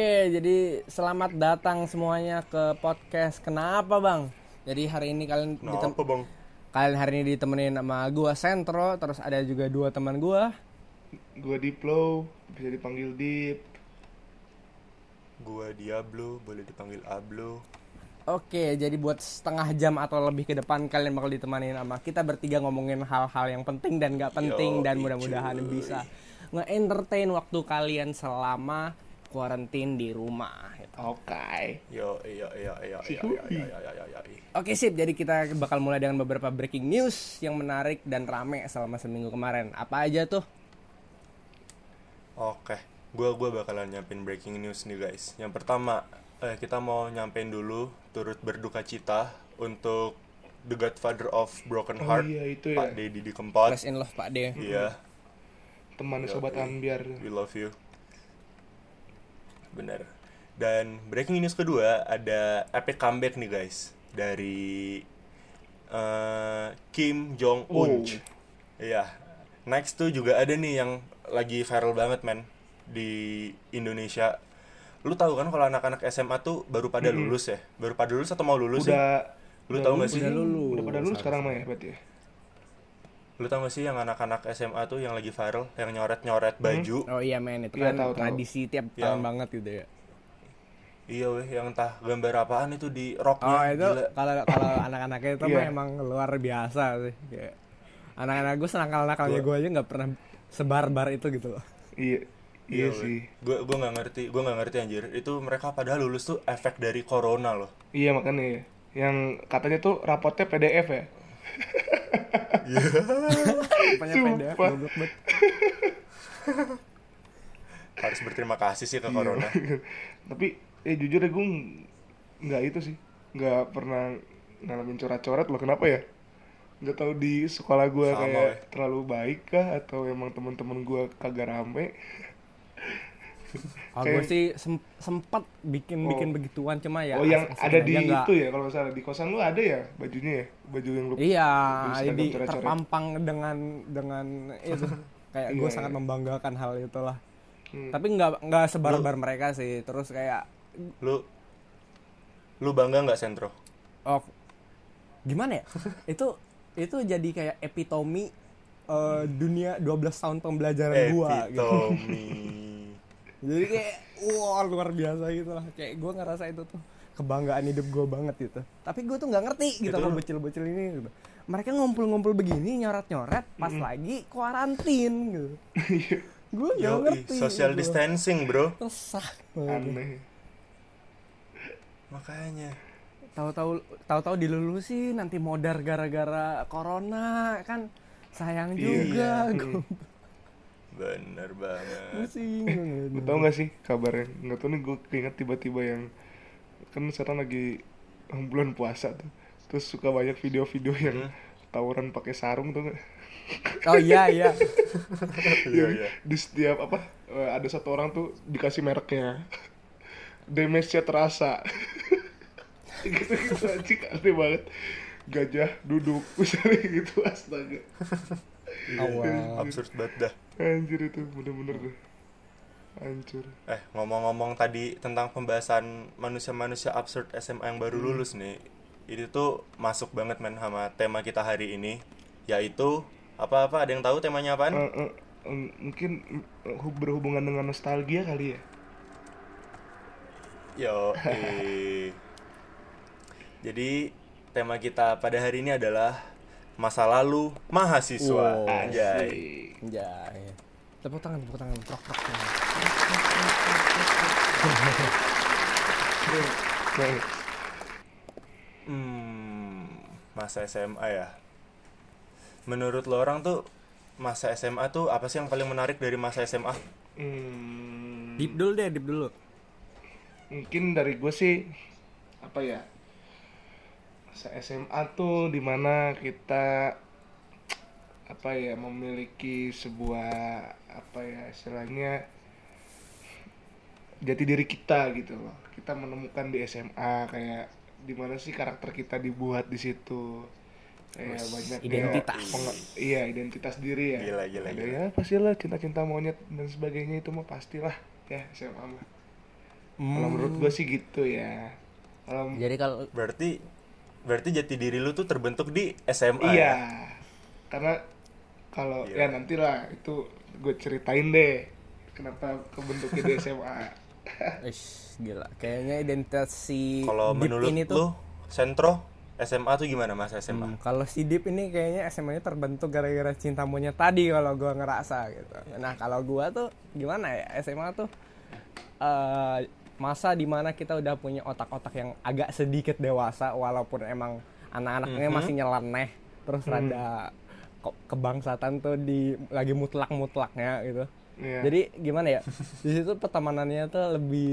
Oke, jadi selamat datang semuanya ke podcast Kenapa Bang? Jadi hari ini kalian ditem- Kenapa bang? kalian hari ini ditemenin sama gua Sentro, terus ada juga dua teman gua. Gue Diplo, bisa dipanggil Dip. Gua Diablo, boleh dipanggil Ablo. Oke, jadi buat setengah jam atau lebih ke depan kalian bakal ditemenin sama kita bertiga ngomongin hal-hal yang penting dan gak penting Yoi, dan mudah-mudahan cuy. bisa nge-entertain waktu kalian selama kuarantin di rumah. gitu. Oke. Yo, iya, iya, iya, Si iya, iya, iya, iya, iya, iya. Oke sip, jadi kita bakal mulai dengan beberapa breaking news yang menarik dan rame selama seminggu kemarin. Apa aja tuh? Oke, gua gua bakalan nyampein breaking news nih guys. Yang pertama, eh, kita mau nyampein dulu turut berduka cita untuk the Godfather of Broken Oh Heart, iya, itu ya. Pak Deddy di Kempot. Flash in love Pak D. Iya, Teman Yoi. sobat ambiar. we love you. Bener. Dan breaking news kedua ada epic comeback nih guys dari eh, Kim Jong Un. Oh. Iya. Next tuh juga ada nih yang lagi viral banget men di Indonesia. Lu tahu kan kalau anak-anak SMA tuh baru pada lulus ya? Baru pada lulus atau mau lulus? Udah Lu udah tahu nggak lulus, sih? Udah lulus. Udah pada lulus sekarang mah ya berarti ya. Lu tahu gak sih yang anak-anak SMA tuh yang lagi viral, yang nyoret-nyoret baju? Oh iya men, itu Iya, kan tahu, tahu. tradisi tiap Yang- tahun banget gitu ya. Iya weh, yang entah gambar apaan itu di roknya. Oh itu kalau kalau anak-anaknya itu Iya. mah emang luar biasa sih. Kayak anak-anak gue senakal-nakalnya gue aja nggak pernah sebar-bar itu gitu loh. Iya. Iya sih. Gue gue nggak ngerti, gue nggak ngerti anjir. Itu mereka padahal lulus tuh efek dari corona loh. Iya makanya ya. Yang katanya tuh rapotnya PDF ya. Apanya Sumpah. PDF goblok banget. Harus berterima kasih sih ke Iya. corona. Tapi eh jujur ya gue nggak itu sih. Nggak pernah ngalamin coret-coret loh. Kenapa ya? Nggak tahu di sekolah gue kayak weh. terlalu baik kah atau emang teman-teman gue kagak rame. Oh, gue Kayak- sih sem- sempat bikin-bikin Oh. begituan cuma ya. oh yang ada di sebenarnya nggak- itu ya kalau salah di kosan lu ada ya bajunya ya baju yang lu Iya, jadi terpampang dengan dengan itu kayak gue Iya, sangat iya. membanggakan hal itulah. Hmm. Tapi nggak nggak sebar-bar mereka sih. Terus kayak Lu lu bangga nggak Sentro? oh gimana ya? itu itu jadi kayak epitomi eh, dunia 12 tahun pembelajaran gua gitu. Jadi kayak wah luar biasa gitu lah. Kayak gue ngerasa itu tuh kebanggaan hidup gue banget gitu. Tapi gue tuh nggak ngerti gitu Itu- sama bocil-bocil ini gitu. Mereka ngumpul-ngumpul begini nyoret-nyoret pas lagi kuarantin gitu. gue nggak ngerti. social gitu. distancing, Bro. Resah. aneh Makanya. Tahu-tahu tahu-tahu dilulusin nanti modar gara-gara corona kan sayang juga. Iya. Gue Bener banget. pusing. lu tau gak sih kabarnya nggak tahu nih gue keinget tiba-tiba yang kan sekarang lagi bulan puasa tuh terus suka banyak video-video yang Hmm. tawuran pakai sarung tuh Oh iya iya. Iya, iya. di setiap apa eh, ada satu orang tuh dikasih mereknya damage-nya terasa gitu gitu aja aneh banget gajah duduk misalnya gitu astaga Awal. Absurd banget dah. anjir itu bener-bener deh hancur Eh, ngomong-ngomong tadi tentang pembahasan manusia-manusia absurd SMA yang Hmm. baru lulus nih. Itu tuh masuk banget men sama tema kita hari ini, yaitu apa-apa ada yang tahu temanya apaan? Eh, eh, eh, mungkin eh, hu- berhubungan dengan nostalgia kali ya Yo. eh. Jadi tema kita pada hari ini adalah masa lalu mahasiswa. Wow. Anjay. Ya. Tepuk tangan, tepuk tangan, prok prok. Nah, Hmm, masa SMA ya. Menurut lo orang tuh masa SMA tuh apa sih yang paling menarik dari masa SMA? hmm, Deep dulu deh, deep dulu. mungkin dari gue sih apa ya SMA tuh di mana kita apa ya memiliki sebuah apa ya istilahnya jati diri kita gitu loh. Kita menemukan di SMA kayak di mana sih karakter kita dibuat di situ. Kayak Wes, banyak identitas. ya, penge- iya identitas diri ya. Gila, gila, gila. ya pastilah cinta-cinta monyet dan sebagainya itu mah pastilah ya SMA mah. Kalau menurut gue sih gitu ya. Kalau Jadi kalau Berarti berarti jati diri lu tuh terbentuk di SMA iya ya? karena kalau Iya. ya nantilah itu gue ceritain deh kenapa kebentuknya di SMA Ish, gila. Kayaknya identitas si Kalau Deep menurut ini lu tuh Sentro SMA tuh gimana masa SMA? Hmm, kalau si Deep ini kayaknya SMA-nya terbentuk gara-gara cinta monyet tadi kalau gua ngerasa gitu. Nah, kalau gua tuh gimana ya? SMA tuh eh masa di mana kita udah punya otak-otak yang agak sedikit dewasa walaupun emang anak-anaknya Mhm. masih nyeleneh terus rada kok kebangsatan tuh di lagi mutlak-mutlaknya gitu. Iya. Jadi gimana ya? Di situ pertemanannya tuh lebih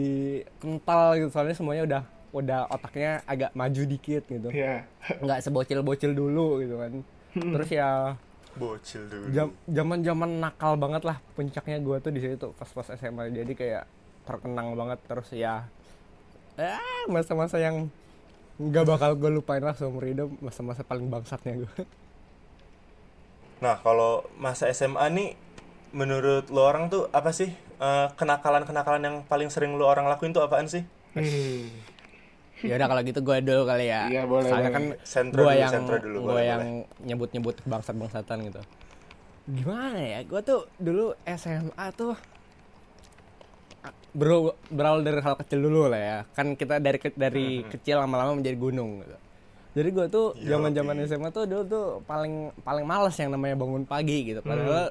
kental gitu soalnya semuanya udah udah otaknya agak maju dikit gitu ya nggak sebocil-bocil dulu gitu kan terus ya Bocil dulu. jam zaman zaman nakal banget lah puncaknya gue tuh di situ pas pas SMA jadi kayak terkenang banget terus ya eh masa-masa yang nggak bakal gue lupain lah seumur hidup masa-masa paling bangsatnya gue Nah, kalau masa SMA nih menurut lo orang tuh apa sih eh, kenakalan-kenakalan yang paling sering lo orang lakuin tuh apaan sih? Hmm. ya udah kalau gitu gue dulu kali ya. Iya, boleh, soalnya kan gue dulu, yang gue boleh, yang nyebut-nyebut bangsat-bangsatan gitu. Gimana ya? Gue tuh dulu SMA tuh bro berawal dari hal kecil dulu lah ya. Kan kita dari ke- dari kecil lama-lama menjadi gunung gitu. Jadi gue tuh Yoi. zaman zaman SMA tuh dulu tuh paling paling males yang namanya bangun pagi gitu. Padahal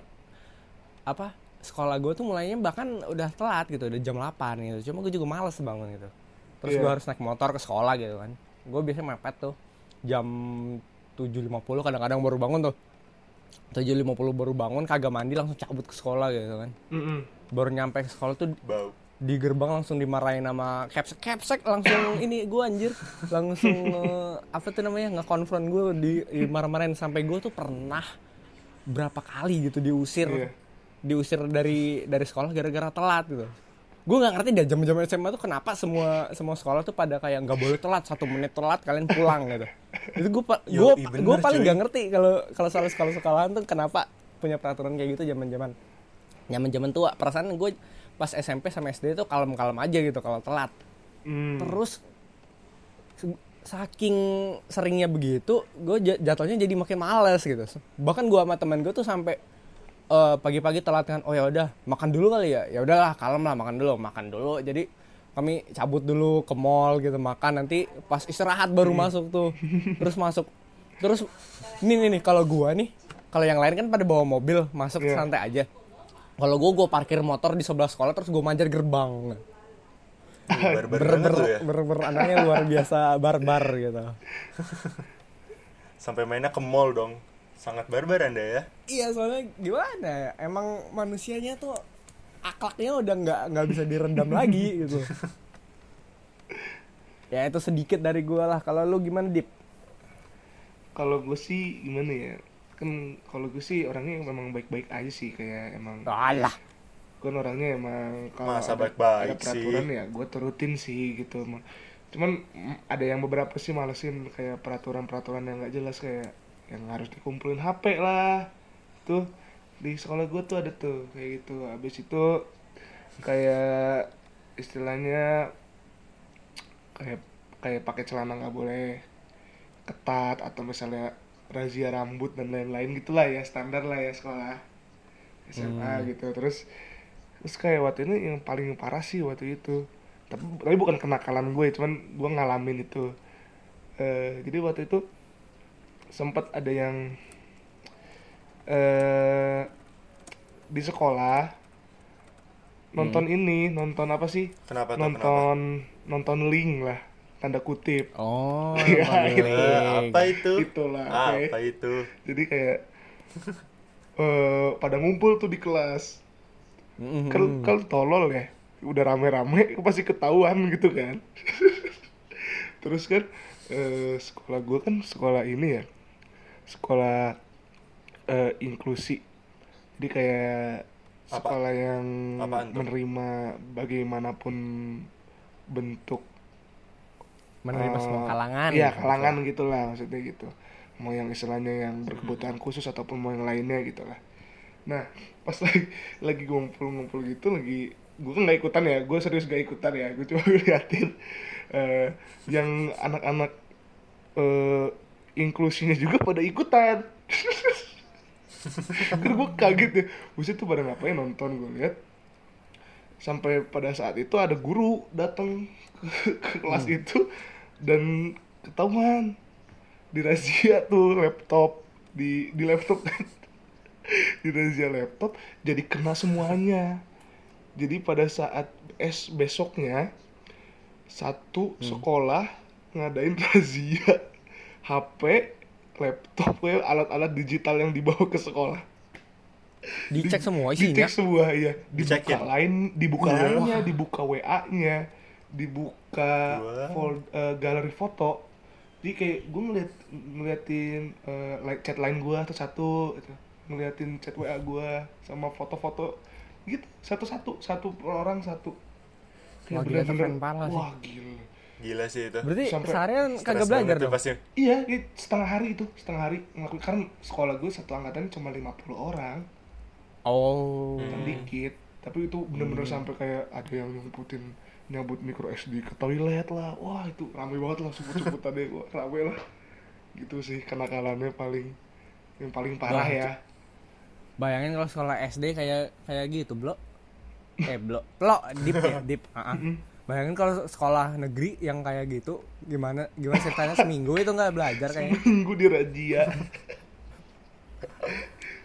apa sekolah gue tuh mulainya bahkan udah telat gitu udah jam 8 gitu. Cuma gue juga males bangun gitu. Terus Iya. gue harus naik motor ke sekolah gitu kan. Gue biasanya mepet tuh. Jam 7.50 kadang-kadang baru bangun tuh. 7.50 baru bangun kagak mandi langsung cabut ke sekolah gitu kan. Mm-mm. baru nyampe ke sekolah tuh Bau. Di gerbang langsung dimarahin sama capsek. Capsek langsung ini gue anjir. Langsung apa tuh namanya ngekonfront gue di marah-marahin. Sampai gue tuh pernah berapa kali gitu diusir. Iya. diusir dari dari sekolah gara-gara telat gitu. Gue nggak ngerti deh jam-jam SMA tuh kenapa semua semua sekolah tuh pada kayak nggak boleh telat satu menit telat kalian pulang gitu. Itu gue gue gue paling nggak ngerti kalau kalau soal sekolah-sekolahan tuh kenapa punya peraturan kayak gitu zaman-zaman zaman-zaman tua perasaan gue pas SMP sama SD tuh kalem-kalem aja gitu kalau telat. Hmm. terus saking seringnya begitu gue jatuhnya jadi makin males gitu. Bahkan gue sama temen gue tuh sampai eh, pagi-pagi telat kan oh ya udah makan dulu kali ya. Ya udahlah kalem lah makan dulu. Makan dulu. Jadi kami cabut dulu ke mall gitu makan. Nanti pas istirahat baru masuk tuh. Terus masuk. Terus ini nih nih kalau gua nih kalau yang lain kan pada bawa mobil masuk Iya. santai aja kalau gua gua parkir motor di sebelah sekolah terus gua manjat gerbang. Barbar ber ber, lo ya. ber, ber- anaknya luar biasa barbar gitu. Sampai mainnya ke mall dong. Sangat barbar Anda ya. iya soalnya gimana ya? Emang manusianya tuh akhlaknya udah nggak nggak bisa direndam lagi gitu. Ya itu sedikit dari gua lah. Kalau lu gimana dip? Kalau gue sih gimana ya kan kalau gue sih orangnya memang baik-baik aja sih kayak emang alah. kan orangnya emang kalau Masa ada, baik-baik ada peraturan ya gue turutin sih gitu. Emang cuman ada yang beberapa sih malesin kayak peraturan-peraturan yang nggak jelas kayak yang harus dikumpulin HP lah. Tuh di sekolah gue tuh ada tuh kayak gitu. Habis itu kayak istilahnya kayak kayak pakai celana nggak boleh ketat atau misalnya razia rambut dan lain-lain gitulah ya standar lah ya sekolah SMA gitu. Terus terus kayak waktu ini yang paling parah sih waktu itu. Tapi, tapi bukan kenakalan gue cuman gue ngalamin itu. Eh jadi waktu itu sempat ada yang eh di sekolah nonton ini nonton apa sih? Kenapa tuh? nonton nonton link lah tanda kutip oh Iya, paling. itu. Eh, apa itu? itulah. Apa itu? jadi kayak eh pada ngumpul tuh di kelas Mhm. kan kan tolol ya udah rame-rame pasti ketahuan gitu kan terus kan eh, sekolah gue kan sekolah ini ya sekolah eh, inklusi jadi kayak Apa? sekolah yang Apaan menerima bagaimanapun bentuk menerima eh, semua kalangan iya gitu. kalangan gitulah maksudnya gitu. Mau yang istilahnya yang berkebutuhan khusus ataupun mau yang lainnya gitu lah nah pas lagi lagi ngumpul-ngumpul gitu lagi gue kan nggak ikutan ya gue serius gak ikutan ya gue cuma ngeliatin eh, yang anak-anak eh, inklusinya juga pada ikutan. Karena gue kaget ya Buset tuh pada ngapain nonton? Gue lihat Sampai pada saat itu ada guru datang ke, ke kelas itu Dan ketahuan Dirazia tuh laptop Di, di laptop kan. Dirazia laptop Jadi kena semuanya. Jadi pada saat es besoknya Satu sekolah ngadain razia HP laptop ya alat-alat digital yang dibawa ke sekolah. Dicek semua dicek isinya. semua ya dibuka Dicekin. lain dibuka Iya. lainnya dibuka WA nya dibuka Wah. fol- eh, galeri foto jadi kayak gue ngeliat ngeliatin eh, like chat lain gue satu-satu gitu. ngeliatin chat WA gue sama foto-foto gitu satu-satu satu per orang satu Wah, gila, parah sih. wah gila Gila sih itu. Berarti Sampai seharian kagak belajar dong. pasti. Iya, setengah hari itu, setengah hari ngelakuin karena sekolah gue satu angkatan cuma 50 orang, Oh. Hmm. dikit. Tapi itu bener-bener sampai kayak ada yang nyamputin nyambut micro SD ke toilet lah. Wah, itu rame banget lah sebut-sebutannya wah, rame lah. Gitu sih kenakalannya paling yang paling parah Wah, ya. Bayangin kalau sekolah SD kayak kayak gitu, Blo. Eh, Blo. Blo, dip ya, dip. Heeh. Bayangin kalau sekolah negeri yang kayak gitu, gimana gimana ceritanya seminggu itu nggak belajar kayaknya. Minggu di razia.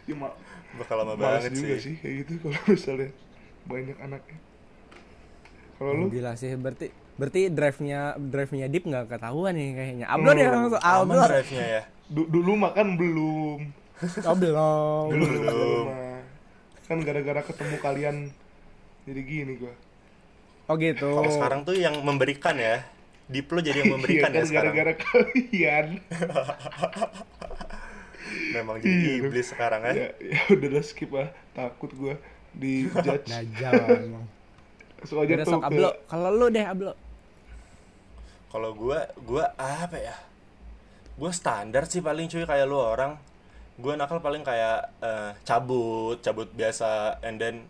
ya, Bakal lama banget juga sih. sih kayak gitu kalau misalnya banyak anaknya. Kalau lu Gila sih, berarti berarti drive-nya drive-nya dip nggak ketahuan nih kayaknya. Upload ya langsung Aman upload. drive-nya ya. du- dulu makan belum. Oh, belum. belum Belum. Kan gara-gara ketemu kalian jadi gini gua Oh gitu. Kalau sekarang tuh yang memberikan ya. Diplo jadi yang memberikan Iya ya kan, sekarang. gara-gara kalian Memang jadi Iya. iblis sekarang ya. ya, ya udah lah skip ah takut gua di judge Dajjal emang. Langsung aja tuh ablo. Kalau lu deh ablo. Kalau gua gua apa ya? Gua standar sih paling cuy kayak lu orang. Gua nakal paling kayak eh, cabut, cabut biasa and then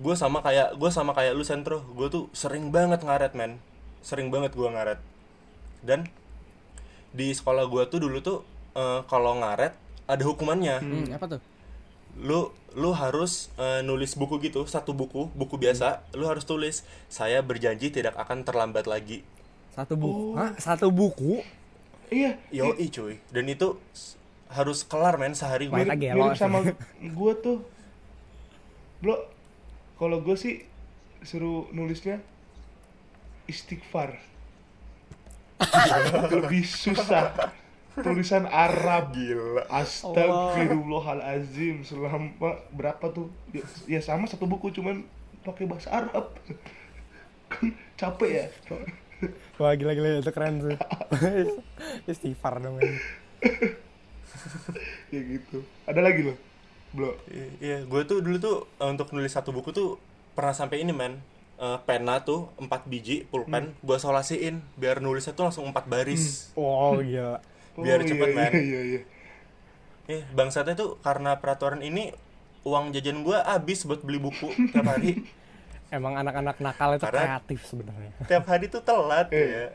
gue sama kayak gue sama kayak lu sentro gue tuh sering banget ngaret men sering banget gua ngaret dan di sekolah gua tuh dulu tuh eh, kalau ngaret ada hukumannya Hmm, apa tuh? Lu lu harus eh, nulis buku gitu satu buku buku biasa lu harus tulis saya berjanji tidak akan terlambat lagi Satu buku. Oh. Hah? Satu buku? iya yo cuy dan itu harus kelar men sehari gue mirip, mirip sama gua tuh bro kalau gue sih suruh nulisnya istighfar lebih susah tulisan Arab gila. Astagfirullahalazim. Selama berapa tuh? Ya, ya sama satu buku cuman pakai bahasa Arab. Kan capek ya. Wah gila-gila itu keren sih. Istighfar dong ini. ya gitu. Ada lagi loh? Bro I- iya gue tuh dulu tuh eh, untuk nulis satu buku tuh pernah sampai ini men. Eh, pena tuh empat biji pulpen gue solasiin biar nulisnya tuh langsung empat baris. Oh gila. Biar cepet, iya, men. iya iya iya Eh, bangsatnya tuh karena peraturan ini uang jajan gue habis buat beli buku tiap hari. Emang anak-anak nakal itu Karena- kreatif sebenarnya. tiap hari tuh telat Eh, ya.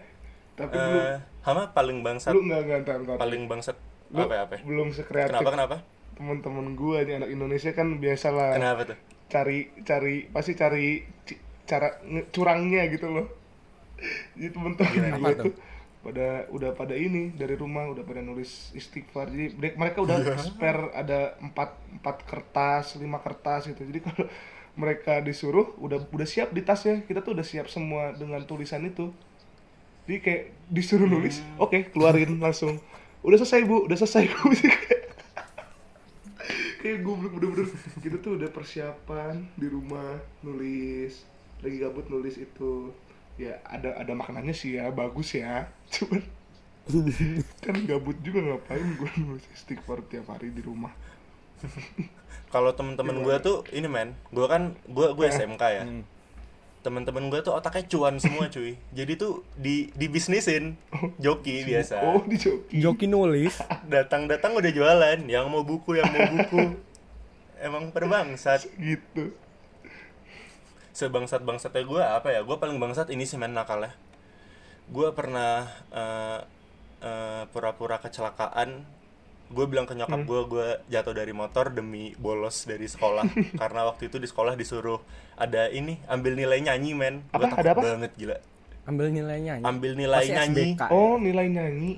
tapi belum Eh, Hama paling bangsat, lu nggak nggak ntar, ntar. paling bangsat Lu apa ya, apa? ya? belum sekreatif Kenapa kenapa? teman-teman gua nih anak Indonesia kan biasa lah Kenapa tuh? cari cari pasti cari cara curangnya gitu loh jadi temen-temen Gimana? gue tuh pada udah pada ini dari rumah udah pada nulis istighfar. Jadi mereka- udah spare ada empat empat kertas lima kertas gitu. Jadi kalau mereka disuruh udah udah siap di tasnya. Kita tuh udah siap semua dengan tulisan itu. Jadi kayak disuruh nulis oke keluarin langsung. Udah selesai bu. Udah selesai bu. Kayak gue bener-bener. Kita tuh udah persiapan di rumah nulis lagi gabut nulis itu ya ada ada maknanya sih ya bagus ya cuman kan gabut juga ngapain gue nulis istighfar tiap hari di rumah Kalau temen-temen gue tuh ini men, gue kan gue gue SMK ya. Hmm. Temen-temen gue tuh otaknya cuan semua cuy. Jadi tuh di di bisnisin joki biasa. oh di joki Joki nulis. Datang-datang udah jualan, yang mau buku, yang mau buku. Emang perbangsat. gitu sebangsat bangsatnya gue apa ya gue paling bangsat ini sih main nakalnya gue pernah eh, eh, pura-pura kecelakaan gue bilang ke nyokap gue gue jatuh dari motor demi bolos dari sekolah karena waktu itu di sekolah disuruh ada ini ambil nilai nyanyi men gue Apa? takut Ada apa? banget gila Ambil nilainya. ambil nilai Pasti nyanyi SBK. Oh, nilai nyanyi.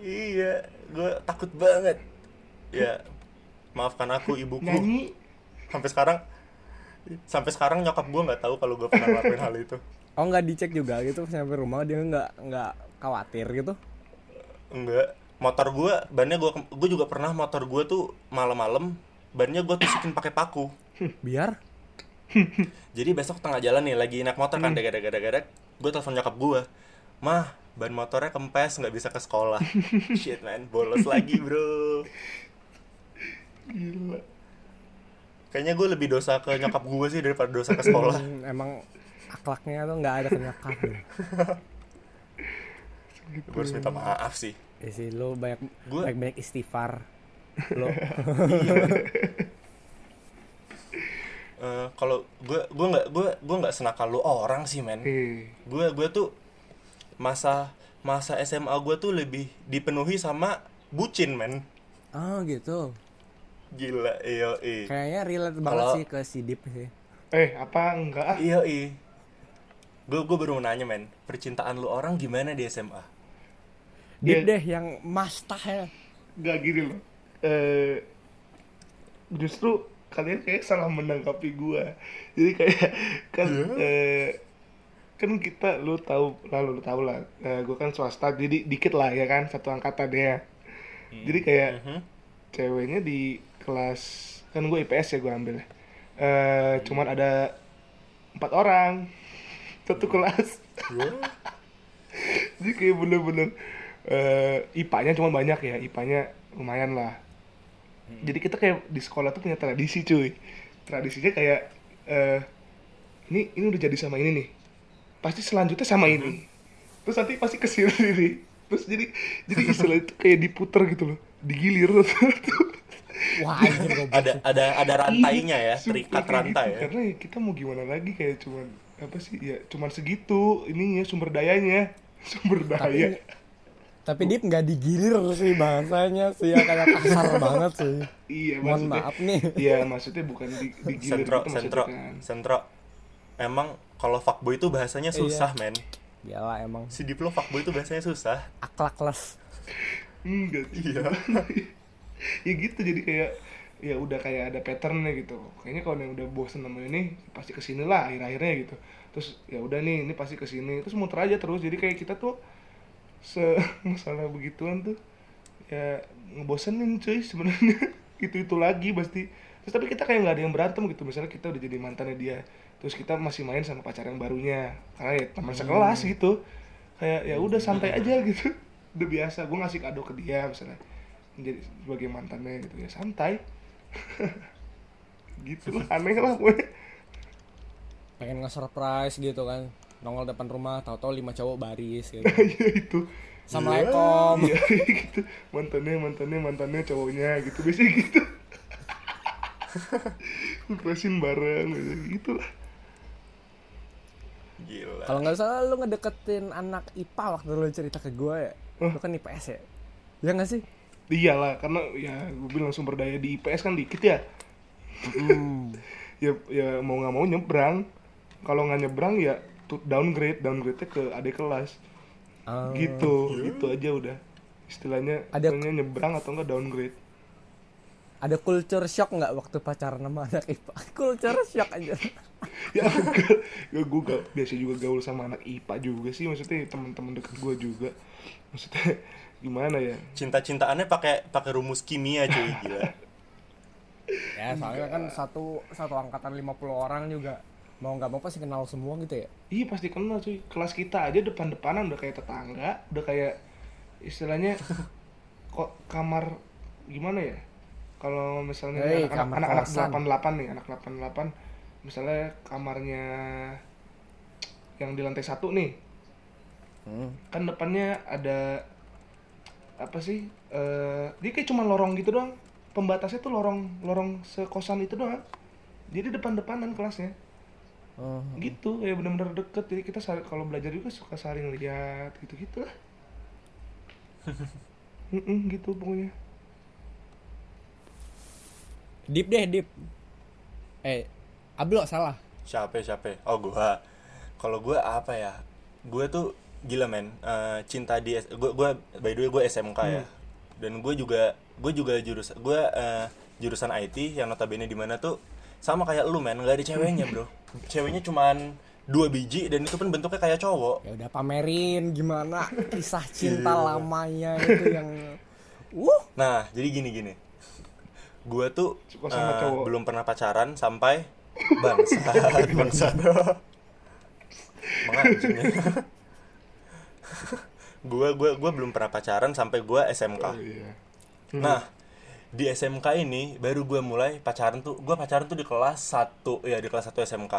iya gue takut banget ya maafkan aku ibuku Nyanyi. sampai sekarang sampai sekarang nyokap gue nggak tahu kalau gue pernah ngelakuin hal itu. Oh nggak dicek juga gitu sampai rumah dia nggak nggak khawatir gitu. enggak motor gue bannya gue gue juga pernah motor gue tuh malam-malam bannya gue tusukin pakai paku. Biar? Jadi besok tengah jalan nih lagi naik motor Hmm. kan degak degak gue telepon nyokap gue mah ban motornya kempes nggak bisa ke sekolah. Shit man bolos lagi bro. Gila. Kayaknya gue lebih dosa ke nyokap gue sih daripada dosa ke sekolah Hmm, emang akhlaknya tuh nggak ada kenyakar gitu. gue harus minta maaf sih Ya sih lo banyak Gua- banyak banyak istighfar. Lo Eh, kalau gue gue nggak gue gue nggak senakal lu orang sih men gue gue tuh masa masa SMA gue tuh lebih dipenuhi sama bucin men oh gitu. Gila iyo i Kayaknya relate banget sih ke si Dip sih. eh apa enggak ah? iyo i gue gue baru mau nanya men percintaan lu orang gimana di SMA Dip Dia- deh yang mastah ya. Enggak gini loh. Eh justru kalian kayak salah menanggapi gua. Jadi kayak kan eh kan kita lu tahu lalu lu tahu lah eh, gua kan swasta jadi dikit lah ya kan satu angkatan ya jadi kayak Mhm. ceweknya di kelas kan gue IPS ya gue ambil eh cuman ada empat orang satu kelas. Jadi kayak bener-bener eh IPA-nya cuma banyak ya IPA-nya lumayan lah. Jadi kita kayak di sekolah tuh punya tradisi cuy. Tradisinya kayak eh ini ini udah jadi sama ini nih. Pasti selanjutnya sama ini. Terus nanti pasti ke sini terus jadi jadi istilah itu kayak diputer gitu loh digilir Wah, anjir goblok. ada ada ada rantainya ya terikat kayak rantai gitu. ya karena kita mau gimana lagi kayak cuman apa sih ya cuman segitu ininya sumber dayanya sumber daya Tapi Dip nggak digilir sih bahasanya sih ya kayak kasar banget sih. iya Mohon maksudnya maaf nih. iya maksudnya bukan di, digilir sentro gitu maksudnya sentro kan sentro emang kalau fuckboy itu bahasanya Iya. susah men Iyalah emang si Diplo fuckboy itu bahasanya susah akhlakles. enggak iya ya gitu jadi kayak ya udah kayak ada patternnya gitu. Kayaknya kalau yang udah bosen sama ini pasti ke sini lah akhir-akhirnya gitu. Terus ya udah nih ini pasti ke sini terus muter aja terus. Jadi kayak kita tuh se masalah begituan tuh ya ngebosenin cuy sebenarnya. Itu itu lagi pasti. Terus tapi kita kayak nggak ada yang berantem gitu. Misalnya kita udah jadi mantannya dia terus kita masih main sama pacar yang barunya. Karena ya teman sekelas gitu. Kayak ya udah santai aja gitu. Udah biasa. Gue ngasih kado ke dia misalnya jadi sebagai mantannya gitu ya santai gitu lah aneh lah gue Pengen nge-surprise gitu kan. Nongol depan rumah, tahu-tahu lima cowok baris gitu. ya itu Assalamualaikum. iya gitu mantannya mantannya mantannya cowoknya gitu biasanya gitu Ngerasin bareng gitu, gitu lah gila Kalau nggak salah lu ngedeketin anak IPA waktu lu cerita ke gue ya. Lu kan IPS ya. Ya nggak sih? Iyalah karena ya gue bilang sumber daya di IPS kan dikit ya Hmm. ya ya mau nggak mau nyebrang kalau nggak nyebrang ya downgrade downgrade ke adik kelas Ah. gitu gitu aja udah istilahnya Ada- istilahnya nyebrang atau enggak downgrade Ada culture shock nggak waktu pacaran sama anak IPA? Culture shock aja. ya enggak ya gue gak, biasa juga gaul sama anak IPA juga sih maksudnya teman-teman deket gue juga maksudnya gimana ya cinta-cintaannya pakai pakai rumus kimia cuy gila ya soalnya kan satu satu angkatan 50 orang juga mau nggak mau pasti kenal semua gitu ya. iya pasti kenal cuy kelas kita aja depan-depanan udah kayak tetangga udah kayak istilahnya kok kamar gimana ya kalau misalnya Hei, anak-anak kosan. 88 nih anak 88 misalnya kamarnya yang di lantai satu nih Hmm. kan depannya ada apa sih eh dia kayak cuma lorong gitu doang pembatasnya tuh lorong lorong sekosan itu doang jadi depan depanan kelasnya Oh. gitu ya benar-benar deket jadi kita sal- kalau belajar juga suka saling lihat gitu gitu lah Mm-mm, gitu pokoknya Deep deh, deep. Eh, Ablo salah. Siapa siapa? Oh gua. Kalau gua apa ya? Gua tuh gila men. Eh, cinta di gua gua by the way gua SMK ya. Dan gue juga gue juga jurusan gue eh, jurusan IT yang notabene di mana tuh sama kayak lu men, nggak ada ceweknya, Bro. Ceweknya cuman dua biji dan itu pun bentuknya kayak cowok. Ya udah pamerin gimana kisah cinta lamanya itu yang uh Nah, jadi gini-gini. Gue tuh cowok. belum pernah pacaran sampai bangsat, bangsat. Menganjing ya. Gue gue gue belum pernah pacaran sampai gue SMK. oh iya Nah, di SMK ini baru gue mulai pacaran tuh. Gue pacaran tuh di kelas 1 ya di kelas 1 SMK.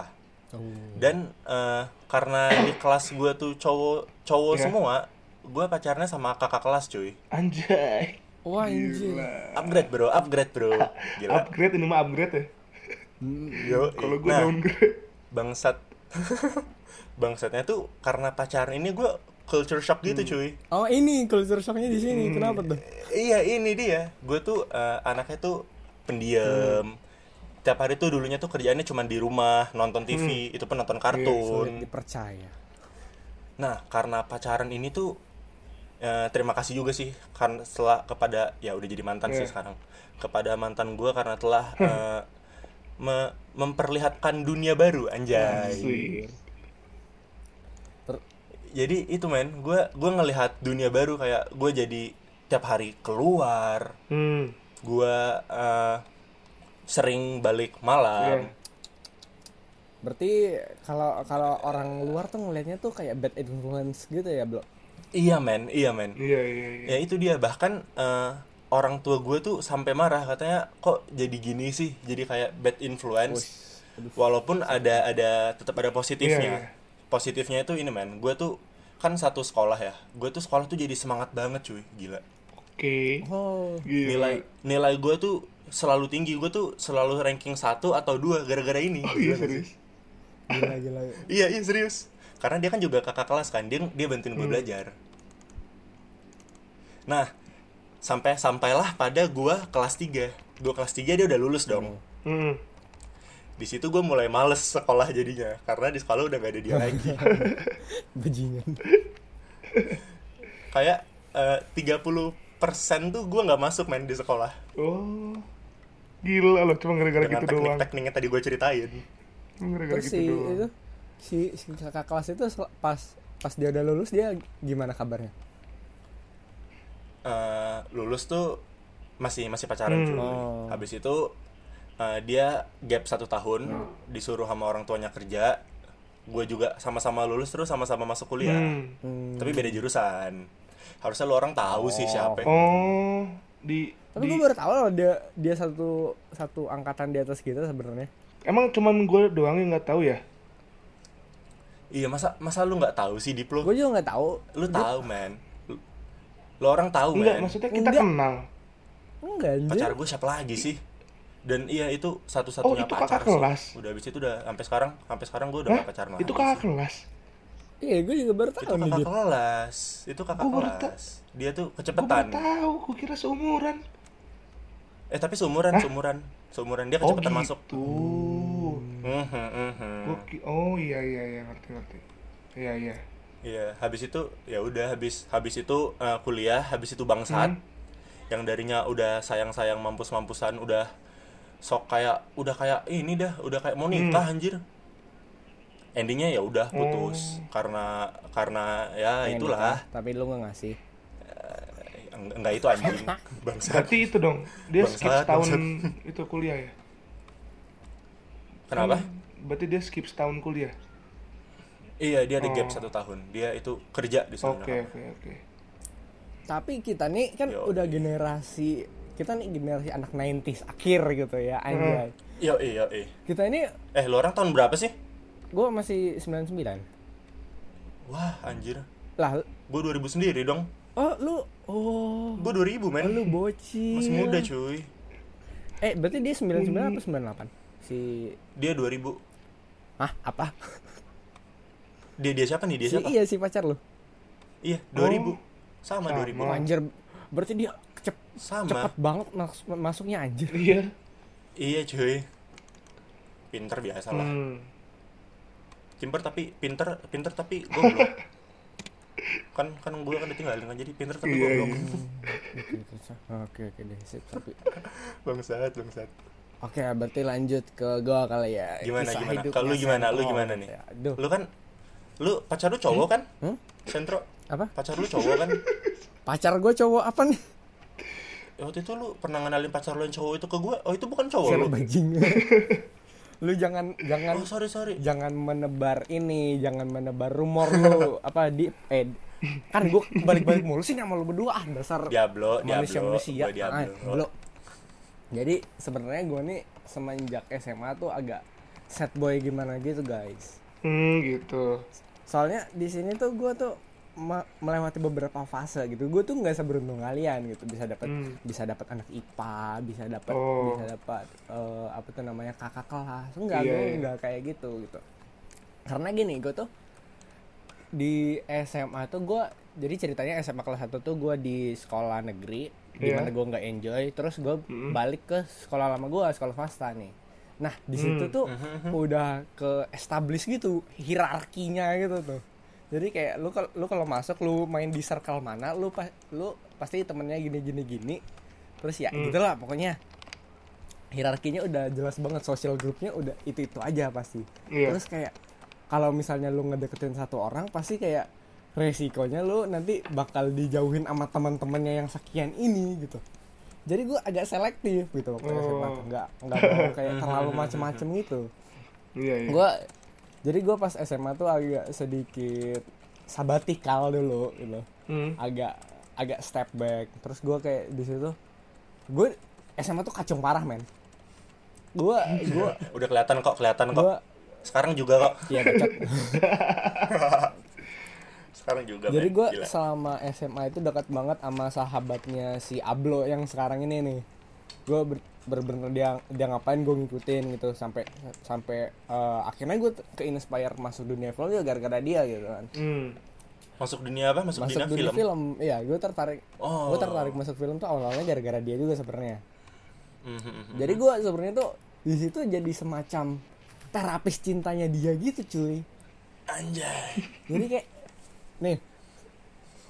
Dan eh, karena di kelas gue tuh cowok cowok Iya. semua, gue pacarnya sama kakak kelas cuy. anjay wah anjir Gila. Upgrade bro, upgrade bro. Gila. upgrade ini mah upgrade ya Yo, kalau gue nah, downgrade bangsat. Bangsatnya tuh karena pacaran ini gue culture shock gitu Hmm. cuy. oh ini culture shocknya di sini kenapa tuh Iya ini dia. Gue tuh eh, anaknya tuh pendiam. Tiap hari tuh dulunya tuh kerjaannya cuma di rumah nonton TV, itu pun nonton kartun. sulit dipercaya Nah karena pacaran ini tuh eh, terima kasih juga sih karena setelah kepada ya udah jadi mantan sih Iya. sekarang kepada mantan gue karena telah eh, me- memperlihatkan dunia baru anjay. Asik. Jadi itu men, gue gue ngelihat dunia baru kayak gue jadi tiap hari keluar, hmm gue eh, sering balik malam. Iya. berarti kalau kalau orang luar tuh ngelihatnya tuh kayak bad influence gitu ya bro Iya men, iya men. iya iya iya Ya itu dia bahkan eh, orang tua gue tuh sampai marah katanya kok jadi gini sih, jadi kayak bad influence. Walaupun ada ada tetap ada positifnya. Iya, iya. Positifnya itu ini men, gue tuh kan satu sekolah ya, gue tuh sekolah tuh jadi semangat banget cuy, gila. oke oh Gila. Nilai nilai gue tuh selalu tinggi, gue tuh selalu ranking satu atau dua gara-gara ini. oh iya serius gila gila Iya iya serius. Karena dia kan juga kakak kelas kan, dia dia bantuin Hmm. gue belajar. Nah, sampai sampailah pada gua kelas 3 Gua kelas 3 dia udah lulus dong. hmm Di situ gue mulai males sekolah jadinya karena di sekolah udah gak ada dia lagi. bajingan Kayak eh, 30% tuh gua nggak masuk main di sekolah oh gila loh cuma gara-gara gitu doang teknik-teknik yang tadi gue ceritain. gara-gara terus gitu si doang itu si si kakak kelas itu pas pas dia udah lulus dia gimana kabarnya Eh, lulus tuh masih masih pacaran Hmm. cuy. Oh. Habis itu eh, dia gap satu tahun disuruh sama orang tuanya kerja. Gue juga sama-sama lulus terus sama-sama masuk kuliah. hmm. Hmm. Tapi beda jurusan. Harusnya lu orang tahu sih siapa. oh di tapi di- gue baru tahu loh dia dia satu satu angkatan di atas kita sebenarnya emang cuman gue doang yang nggak tahu ya Iya masa masa lu nggak tahu sih Dip lu? gue juga nggak tahu Lu tahu men. Lu, lu orang tahu enggak men. maksudnya kita Enggak. kenal enggak anjir Pacar gue siapa lagi sih? Dan iya itu Oh, satu-satunya itu pacar kakak sih. kelas? Udah habis itu udah sampai sekarang sampai sekarang gue udah Hah? gak pacaran itu kakak sih. kelas? Iya gue juga baru itu tahu nih kakak dia. kelas. Itu kakak Gua baru kelas. dia tuh gue kecepatan tahu gue kira seumuran. Eh tapi seumuran seumuran. Seumuran dia oh kecepatan gitu. masuk. Mhm, mhm. Gua ki- oh iya iya iya ngerti ngerti. Iya iya. Iya habis itu ya udah habis habis itu eh, kuliah habis itu bangsat. Hmm. yang darinya udah sayang sayang mampus mampusan udah sok kayak udah kayak ini dah udah kayak mau nikah Hmm. anjir. Endingnya ya udah putus. Karena karena ya Pengen itulah. nikah, tapi lu nggak ngasih. Eng- enggak itu anjing. Bangsat. Berarti itu dong. Dia Bangsat, skip setahun bangsat. itu kuliah ya? Kenapa? Berarti dia skip setahun kuliah? Iya dia ada gap Oh. satu tahun. Dia itu kerja di sana. Oke oke oke. Tapi kita nih kan Yo. udah generasi kita nih generasi anak 90s akhir gitu ya anjay iya iya iya kita ini eh lo orang tahun berapa sih gue masih 99 wah anjir lah gue 2000 sendiri dong oh lu oh gue 2000 men oh, lu bocil masih muda cuy eh berarti dia 99 apa 98 si dia 2000 Hah? Apa? Dia dia siapa nih? Dia Si, siapa? iya si pacar lu. Iya, 2000. Oh. Sama, Sama. 2000. Oh, anjir. Berarti dia Sama. cepet banget mas- masuknya anjir. Iya. Iya, cuy. Pinter biasa lah. Hmm. Pinter tapi pinter pinter tapi goblok. kan kan gue kan ditinggalin kan jadi pinter tapi Iya, goblok. iya. Oke oke deh sip tapi. bangsat, bangsat. Oke, berarti lanjut ke gua kali ya. Gimana Kisah gimana? Kalau lu gimana? Lu gimana nih? Ya, Aduh. Lu kan lu pacar lu cowok kan? Hmm? Sentro, Apa? pacar lu cowok kan? Pacar gue cowok apa nih? Ya, waktu itu lu pernah ngenalin pacar lu yang cowok itu ke gue? Oh, itu bukan cowok Siapa lu. bajing? lu jangan jangan Oh, sorry, sorry. jangan menebar ini, jangan menebar rumor lu apa di eh kan gue balik-balik mulu sih sama lu berdua ah dasar Diablo, manusia Diablo, manusia gua Diablo. Blo. jadi sebenarnya gue nih semenjak SMA tuh agak sad boy gimana gitu guys Hmm, gitu. soalnya di sini tuh gue tuh melewati beberapa fase gitu gue tuh nggak seberuntung kalian gitu bisa dapat Hmm. bisa dapat anak IPA bisa dapat Oh. bisa dapat eh, apa tuh namanya kakak kelas enggak Iya, gue iya. enggak kayak gitu gitu karena gini gue tuh di SMA tuh gue jadi ceritanya SMA kelas 1 tuh gue di sekolah negeri di Iya. mana gue nggak enjoy terus gue Mm-mm. balik ke sekolah lama gue sekolah swasta nih nah di situ Hmm. tuh udah ke establish gitu hierarkinya gitu tuh jadi kayak lu kalau lu kalau masuk lu main di circle mana lu pas lu pasti temennya gini gini gini terus ya Hmm. gitulah pokoknya hierarkinya udah jelas banget sosial grupnya udah itu itu aja pasti Iya. terus kayak kalau misalnya lu ngedeketin satu orang pasti kayak resikonya lu nanti bakal dijauhin sama teman-temannya yang sekian ini gitu jadi gua agak selektif gitu waktu Oh. SMA nggak nggak mau kayak terlalu macem-macem gitu Iya, iya. gua jadi gua pas SMA tuh agak sedikit sabatikal dulu gitu Hmm. agak agak step back terus gua kayak di situ gue SMA tuh kacung parah men gua gua Udah kelihatan kok, kelihatan kok. gua Sekarang juga kok. ya bacot Sekarang juga. Jadi gue selama SMA itu dekat banget sama sahabatnya si Ablo yang sekarang ini nih. Gue ber, bener-bener dia dia ngapain gue ngikutin gitu sampai sampai eh, akhirnya gue ke inspire masuk dunia film ya gara-gara dia gitu kan. Hmm. masuk dunia apa? Masuk, Masuk dunia, dunia film. film, iya gue tertarik. Oh. Gue tertarik masuk film tuh awalnya gara-gara dia juga sebenarnya. Mhm. Jadi gue sebenarnya tuh di situ jadi semacam terapis cintanya dia gitu cuy. Anjay. Jadi kayak nih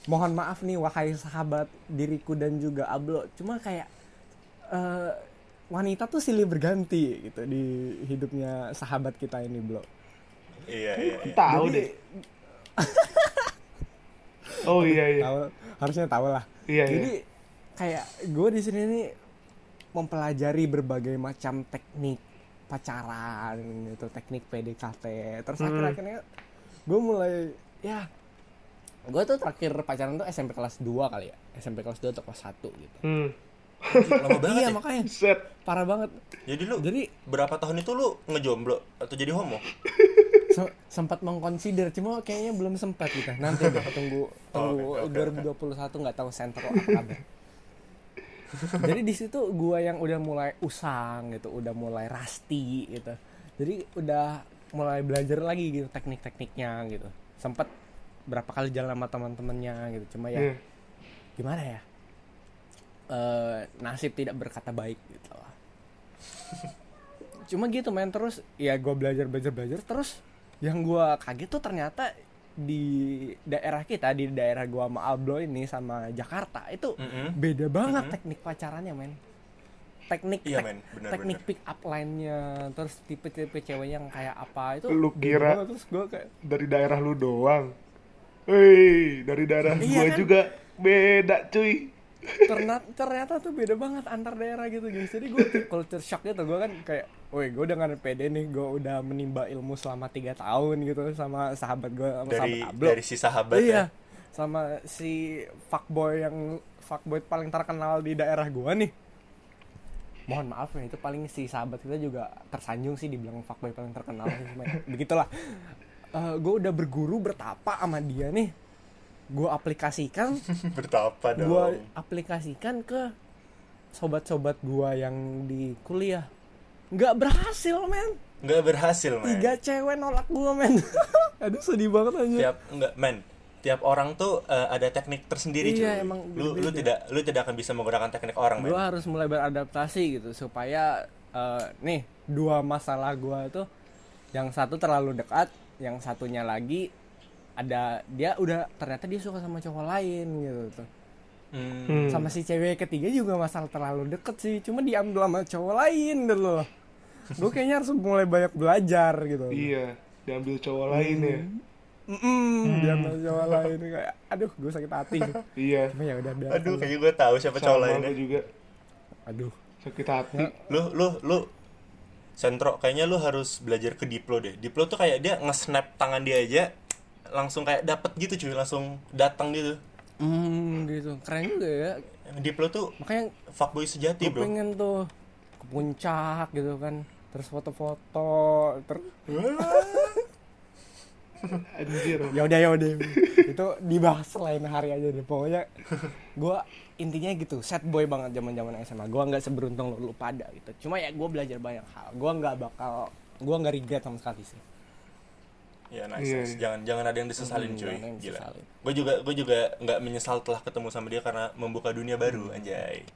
mohon maaf nih wahai sahabat diriku dan juga Ablo, cuma kayak eh, wanita tuh silih berganti gitu di hidupnya sahabat kita ini, Blo. Iya, iya, iya. Tahu Jadi- deh. Oh iya iya. Tahu harusnya tahu lah. Iya, Jadi kayak gue di sini nih mempelajari berbagai macam teknik pacaran gitu, teknik PDKT. Terus Hmm. akhir-akhirnya gue mulai ya gue tuh terakhir pacaran tuh SMP kelas 2 kali ya. SMP kelas 2 atau kelas 1 gitu. Hmm. Lama banget iya ya. makanya Set. parah banget. Jadi lu Jadi berapa tahun itu lu ngejomblo atau jadi homo? se- sempat mengconsider cuma kayaknya belum sempat kita. Nanti deh tunggu tunggu Oke, oke, 2021 nggak tahu center apa kabar. Jadi di situ gua yang udah mulai usang gitu, udah mulai rusty gitu. Jadi udah mulai belajar lagi gitu teknik-tekniknya gitu. Sempat berapa kali jalan sama teman-temannya gitu. Cuma ya Iya. gimana ya? Eh, nasib tidak berkata baik gitu lah. Cuma gitu main terus ya gue belajar belajar belajar terus yang gua kaget tuh ternyata di daerah kita di daerah gua sama Ablo ini sama Jakarta itu Mm-mm. beda banget teknik pacarannya men teknik Iya, tek- men. Bener, teknik bener. pick up line-nya terus tipe-tipe cewek yang kayak apa itu Lu kira- banget. terus gua kayak Dari daerah lu doang. Hei, dari daerah Iya gua kan? juga beda cuy. Ternyata ternyata tuh beda banget antar daerah gitu guys. Jadi gue culture shock gitu. Gue kan kayak woi gue dengan pede nih. Gue udah menimba ilmu selama tiga tahun gitu sama sahabat gue sama Dari sahabat Ablo. dari si sahabat iya. ya. sama si fuckboy yang fuckboy paling terkenal di daerah gua nih. Mohon maaf ya itu paling si sahabat kita juga tersanjung sih dibilang fuckboy paling terkenal. Cuma begitulah. Gue udah berguru bertapa sama dia nih gue aplikasikan. Bertapa dong. gue aplikasikan ke sobat-sobat gua yang di kuliah. Nggak berhasil men. Nggak berhasil men. Tiga cewek nolak gue men. Aduh sedih banget aja tiap enggak men. Tiap orang tuh eh, ada teknik tersendiri Iya, cuy. emang lu lu tidak lu tidak akan bisa menggunakan teknik orang men. Gue harus mulai beradaptasi gitu supaya eh, nih dua masalah gue itu yang satu terlalu dekat yang satunya lagi ada dia udah ternyata dia suka sama cowok lain gitu tuh Hmm. Hmm. sama si cewek ketiga juga masalah terlalu deket sih cuma diambil sama cowok lain gitu loh gue kayaknya harus mulai banyak belajar gitu Iya, diambil cowok lain ya. Mm-mm, diambil cowok lain kayak aduh gue sakit hati Iya. cuma ya udah biar aduh kayaknya gue tahu siapa cowok lainnya juga aduh sakit hati. lu lu lu sentro kayaknya lu harus belajar ke Diplo deh Diplo tuh kayak dia nge-snap tangan dia aja langsung kayak dapet gitu cuy langsung datang gitu. Hmm gitu. Keren juga ya. Diplo tuh makanya fuckboy sejati gue bro. pengen tuh ke puncak gitu kan. Terus foto-foto ter Anjir. ya udah ya udah. Itu dibahas lain hari aja deh. Pokoknya gue intinya gitu set boy banget zaman zaman SMA gue nggak seberuntung lu, lu pada gitu. Cuma ya gue belajar banyak hal. Gue nggak bakal gue nggak regret sama sekali sih ya nice, Iya, nice. iya. jangan jangan ada yang disesalin Hmm, cuy yang gila disesalin. gue juga gue juga nggak menyesal telah ketemu sama dia karena membuka dunia baru Hmm. anjay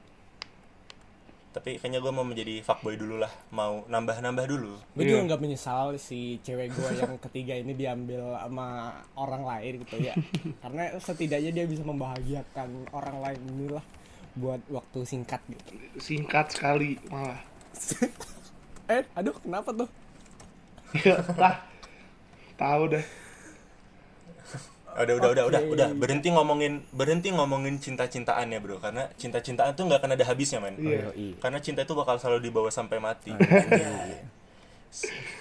tapi kayaknya gue mau menjadi fuckboy dulu lah mau nambah nambah dulu gue Iya. juga nggak menyesal si cewek gue yang ketiga ini diambil sama orang lain gitu ya karena setidaknya dia bisa membahagiakan orang lain inilah buat waktu singkat gitu Singkat sekali malah. eh aduh kenapa tuh Ya, lah. Tahu dah. udah udah udah udah Oke. udah berhenti ngomongin berhenti ngomongin cinta cintaan ya bro karena cinta cintaan tuh nggak akan ada habisnya men Iya. Yoi. karena cinta itu bakal selalu dibawa sampai mati Ah, Anjay.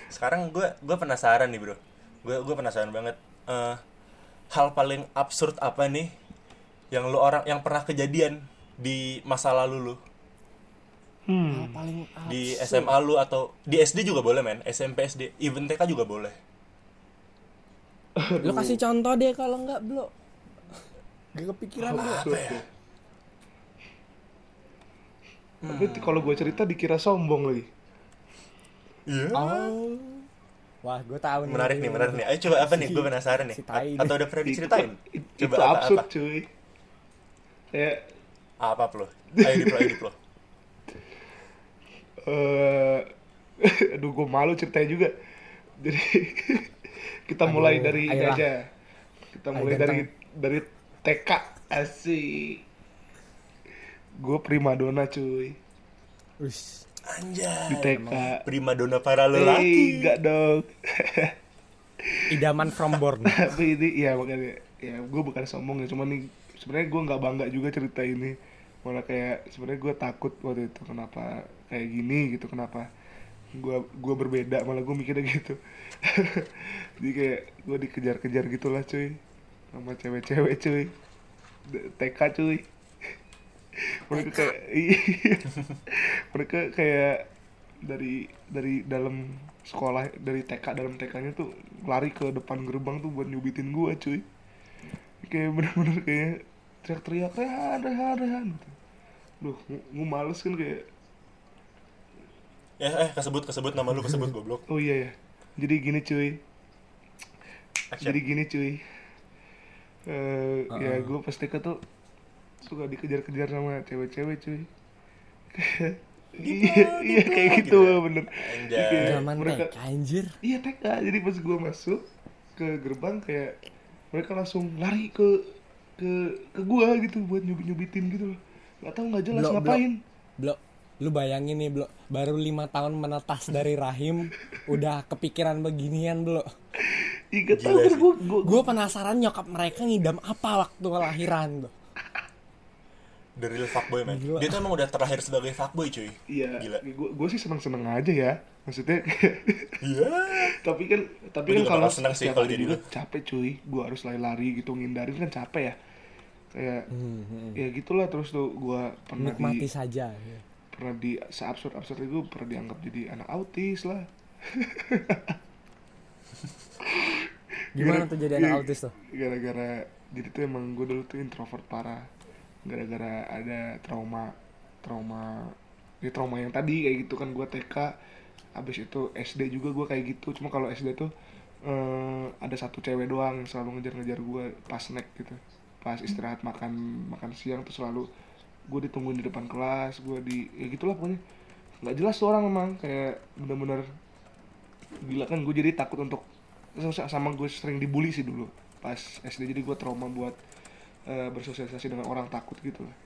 sekarang gue gue penasaran nih bro gue gue penasaran banget Eh, hal paling absurd apa nih yang lu orang yang pernah kejadian di masa lalu lu Hmm. Hal paling di. SMA lu atau di SD juga boleh men SMP SD even TK juga boleh Lu kasih contoh deh kalau nggak belum. Gak kepikiran gue. Absurd ya. Tapi kalau gue cerita dikira sombong lagi. iya Oh. Wah, gue tahu nih. menarik nih menarik nih ayo coba apa nih gue penasaran nih Si atau udah pernah diceritain Itu, coba itu apa absurd apa cuy. Kayak apa lo ayo diplo ayo diplo eh aduh gue malu ceritanya juga. Jadi kita Aduh, mulai dari ini ayolah. aja. Kita Ayo, mulai dari dari TK asik. Gue primadona cuy Wis. di anjay TK. primadona para Eh, lelaki enggak dong. Idaman from born. Tapi ini ya makanya ya gue bukan sombong ya, cuman nih sebenarnya gue nggak bangga juga cerita ini. Malah kayak sebenarnya gue takut waktu itu kenapa kayak gini gitu kenapa gue gue berbeda malah gue mikirnya gitu. Jadi kayak gue dikejar-kejar gitulah cuy sama cewek-cewek cuy. TK cuy. mereka kayak iya. mereka kayak dari dari dalam sekolah dari TK dalam TK-nya tuh lari ke depan gerbang tuh buat nyubitin gua cuy kayak bener-bener kayak teriak-teriak rehan rehan rehan gitu. Duh, gue males kan kayak eh eh kesebut kesebut nama lu kesebut goblok. Oh iya ya jadi gini cuy. Action. jadi gini cuy. Eh ya gue pas TK tuh suka dikejar-kejar sama cewek-cewek cuy. Iya iya kayak gitu bener. Anjay. Kayak Zaman mereka TK anjir. iya TK. Jadi pas gue masuk ke gerbang kayak mereka langsung lari ke ke ke gua gitu buat nyubit nyubitin gitu loh. Nggak tahu nggak jelas Blok, ngapain? Blok. Lu bayangin nih, Blok. Baru lima tahun menetas dari rahim, udah kepikiran beginian, gua, gua, Gue penasaran nyokap mereka ngidam apa waktu kelahiran, Blok. the real fuckboy man. Gila. dia tuh emang udah terlahir sebagai fuckboy cuy. Iya gila. gue sih seneng seneng aja ya. Maksudnya iya. Tapi kan tapi kan kalau seneng sih kalau jadi capek cuy. Gue harus lari-lari gitu ngindarin kan capek ya. Kayak Hmm, ya gitulah terus tuh gue pernah Nikmati di saja. Pernah di seabsurd absurd itu pernah dianggap jadi anak autis lah. Gimana Gara- tuh jadi anak autis tuh? gara-gara jadi tuh emang gue dulu tuh introvert parah. Gara-gara ada trauma trauma ya trauma yang tadi kayak gitu kan gue TK habis itu SD juga gue kayak gitu. Cuma kalau SD tuh eh, ada satu cewek doang yang selalu ngejar-ngejar gue pas snack gitu. Pas istirahat makan makan siang tuh selalu gue ditungguin di depan kelas gue di ya gitulah pokoknya. Nggak jelas tuh orang emang kayak bener-bener gila. Kan gue jadi takut untuk sama gue sering dibully sih dulu pas SD jadi gue trauma buat eh, bersosialisasi dengan orang takut gitu lah.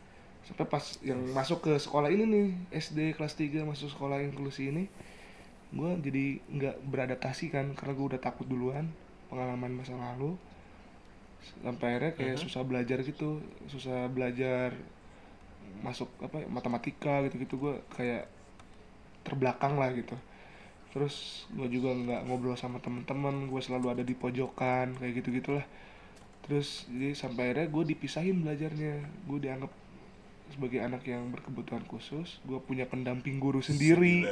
Sampai pas yang masuk ke sekolah ini nih SD kelas 3 masuk sekolah inklusi ini gue jadi nggak beradaptasi kan karena gue udah takut duluan pengalaman masa lalu. Sampai akhirnya kayak susah belajar gitu susah belajar masuk apa ya, matematika gitu gitu gue kayak terbelakang lah gitu. Terus gue juga nggak ngobrol sama temen-temen gue selalu ada di pojokan kayak gitu gitulah terus jadi sampai akhirnya gue dipisahin belajarnya. Gue dianggap sebagai anak yang berkebutuhan khusus gue punya pendamping guru sendiri.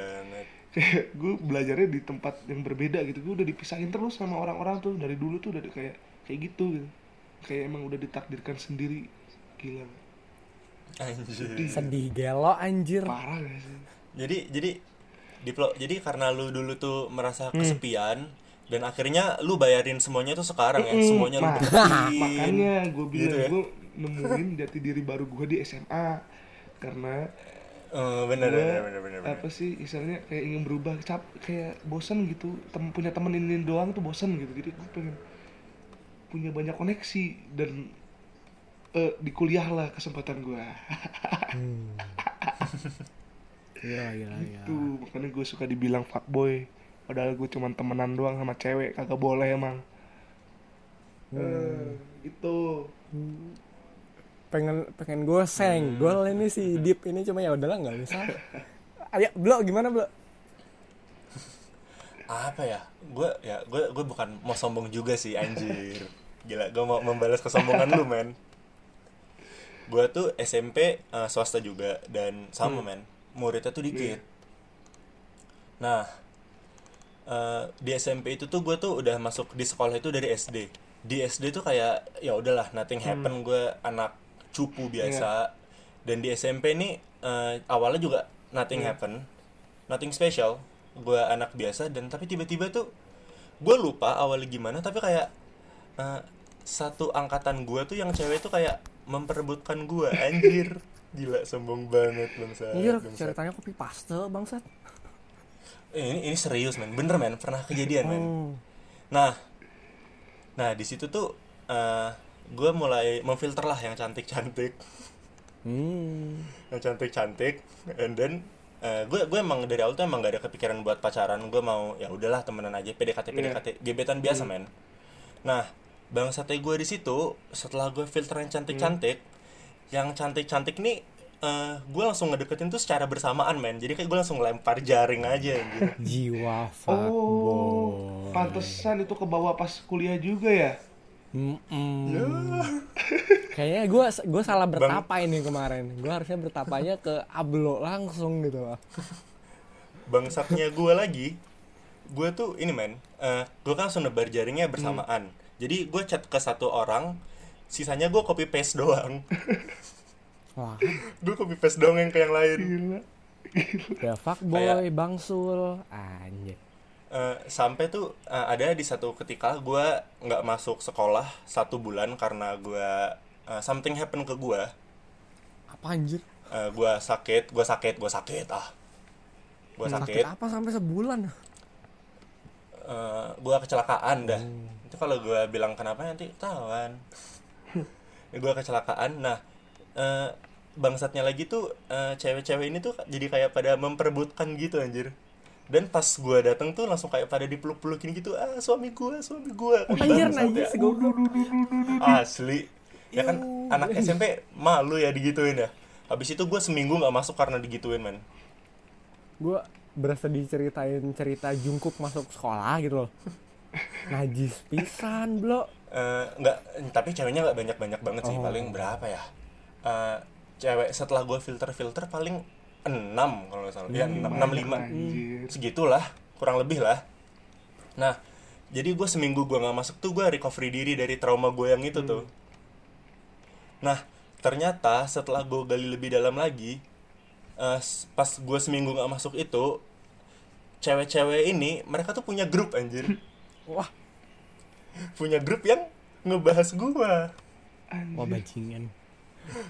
Kayak gue belajarnya di tempat yang berbeda gitu gue udah dipisahin terus sama orang-orang tuh. Dari dulu tuh udah kayak kayak gitu gitu. Kayak emang udah ditakdirkan sendiri. Gila anjir Sedih gelo anjir. parah gak sih jadi jadi diplo jadi karena lu dulu tuh merasa kesepian dan akhirnya lu bayarin semuanya tuh sekarang ya Mm-mm. semuanya lu Ma- dapetin makanya gue bilang Gitu ya? gue nemuin jati diri baru gue di SMA karena Oh, bener, bener, bener, bener, bener. apa sih istilahnya kayak ingin berubah cap kayak bosan gitu tem punya temen ini doang tuh bosan gitu jadi gue pengen punya banyak koneksi dan eh, di kuliah lah kesempatan gue Hmm. Gila, gila, gila. itu makanya gue suka dibilang fuckboy. Padahal gue cuman temenan doang sama cewek kagak boleh emang. Eh, itu Pengen pengen gue senggol ini si Deep ini cuma ya udahlah nggak bisa. Ayo, Blo gimana, Blo? apa ya? Gue ya gue gue bukan mau sombong juga sih anjir. Gila gue mau membalas kesombongan lu men gue tuh SMP eh, swasta juga dan sama men. Muridnya tuh dikit. Nah eh, di SMP itu tuh gue tuh udah masuk di sekolah itu dari SD di SD tuh kayak ya udahlah nothing happen gue anak cupu biasa. Dan di SMP ini eh, awalnya juga nothing happen nothing special. Gue anak biasa dan tapi tiba-tiba tuh gue lupa awalnya gimana tapi kayak eh, satu angkatan gue tuh yang cewek tuh kayak memperebutkan gue anjir. Gila sombong banget bangsa Anjir, bangsa. ceritanya kopi paste, bangsat. Eh, ini ini serius men. Bener men. Pernah kejadian men. Oh. nah. Nah di situ tuh gue mulai memfilter lah yang cantik cantik Hmm. yang cantik cantik and then gue gue emang dari awal tuh emang gak ada kepikiran buat pacaran. Gue mau ya udahlah temenan aja. PDKT PDKT gebetan biasa men. Nah bangsatnya gue di situ setelah gue filter yang cantik cantik yang cantik cantik nih gue langsung ngedeketin tuh secara bersamaan men jadi kayak gue langsung lempar jaring aja gitu Jiwa oh fuckboy. pantesan itu ke bawah pas kuliah juga ya Mm-mm. Kayaknya gue gue salah bertapa ini kemarin. Gue harusnya bertapanya ke Ablo langsung gitu loh. bangsatnya gue lagi gue tuh ini men gue kan langsung nebar jaringnya bersamaan jadi gue chat ke satu orang sisanya gue copy paste doang. Wah, gue copy paste doang yang ke yang lain. Gila. Ya fuckboy, bangsul, anjir. Eh, sampai tuh eh, ada di satu ketika gue nggak masuk sekolah satu bulan karena gue eh, something happen ke gue Apa anjir? Eh, gue sakit gue sakit gue sakit ah. Gue Sakit sakit. apa sampai sebulan? Eh gue kecelakaan dah. Itu kalau gue bilang kenapa nanti tawan gue kecelakaan. Nah eh, bangsatnya lagi tuh eh, cewek-cewek ini tuh jadi kayak pada memperebutkan gitu anjir. Dan pas gue dateng tuh langsung kayak pada dipeluk-pelukin gitu ah suami gue suami gue Anjir najis goblok. asli. Ya kan anak SMP malu ya digituin ya. Habis itu gue seminggu nggak masuk karena digituin men. Gue berasa diceritain cerita jungkuk masuk sekolah gitu loh. Najis pisan, Blo. Eh, nggak tapi ceweknya nggak banyak banyak banget sih Oh. paling berapa ya? Eh, cewek setelah gue filter filter paling enam kalau nggak salah. Ya enam enam lima. segitulah kurang lebih lah. Nah jadi gue seminggu gue nggak masuk tuh gue recovery diri dari trauma gue yang itu tuh. Nah ternyata setelah gue gali lebih dalam lagi s- pas gue seminggu nggak masuk itu cewek-cewek ini mereka tuh punya grup anjir. Wah, punya grup yang ngebahas gua. Wah bajingan.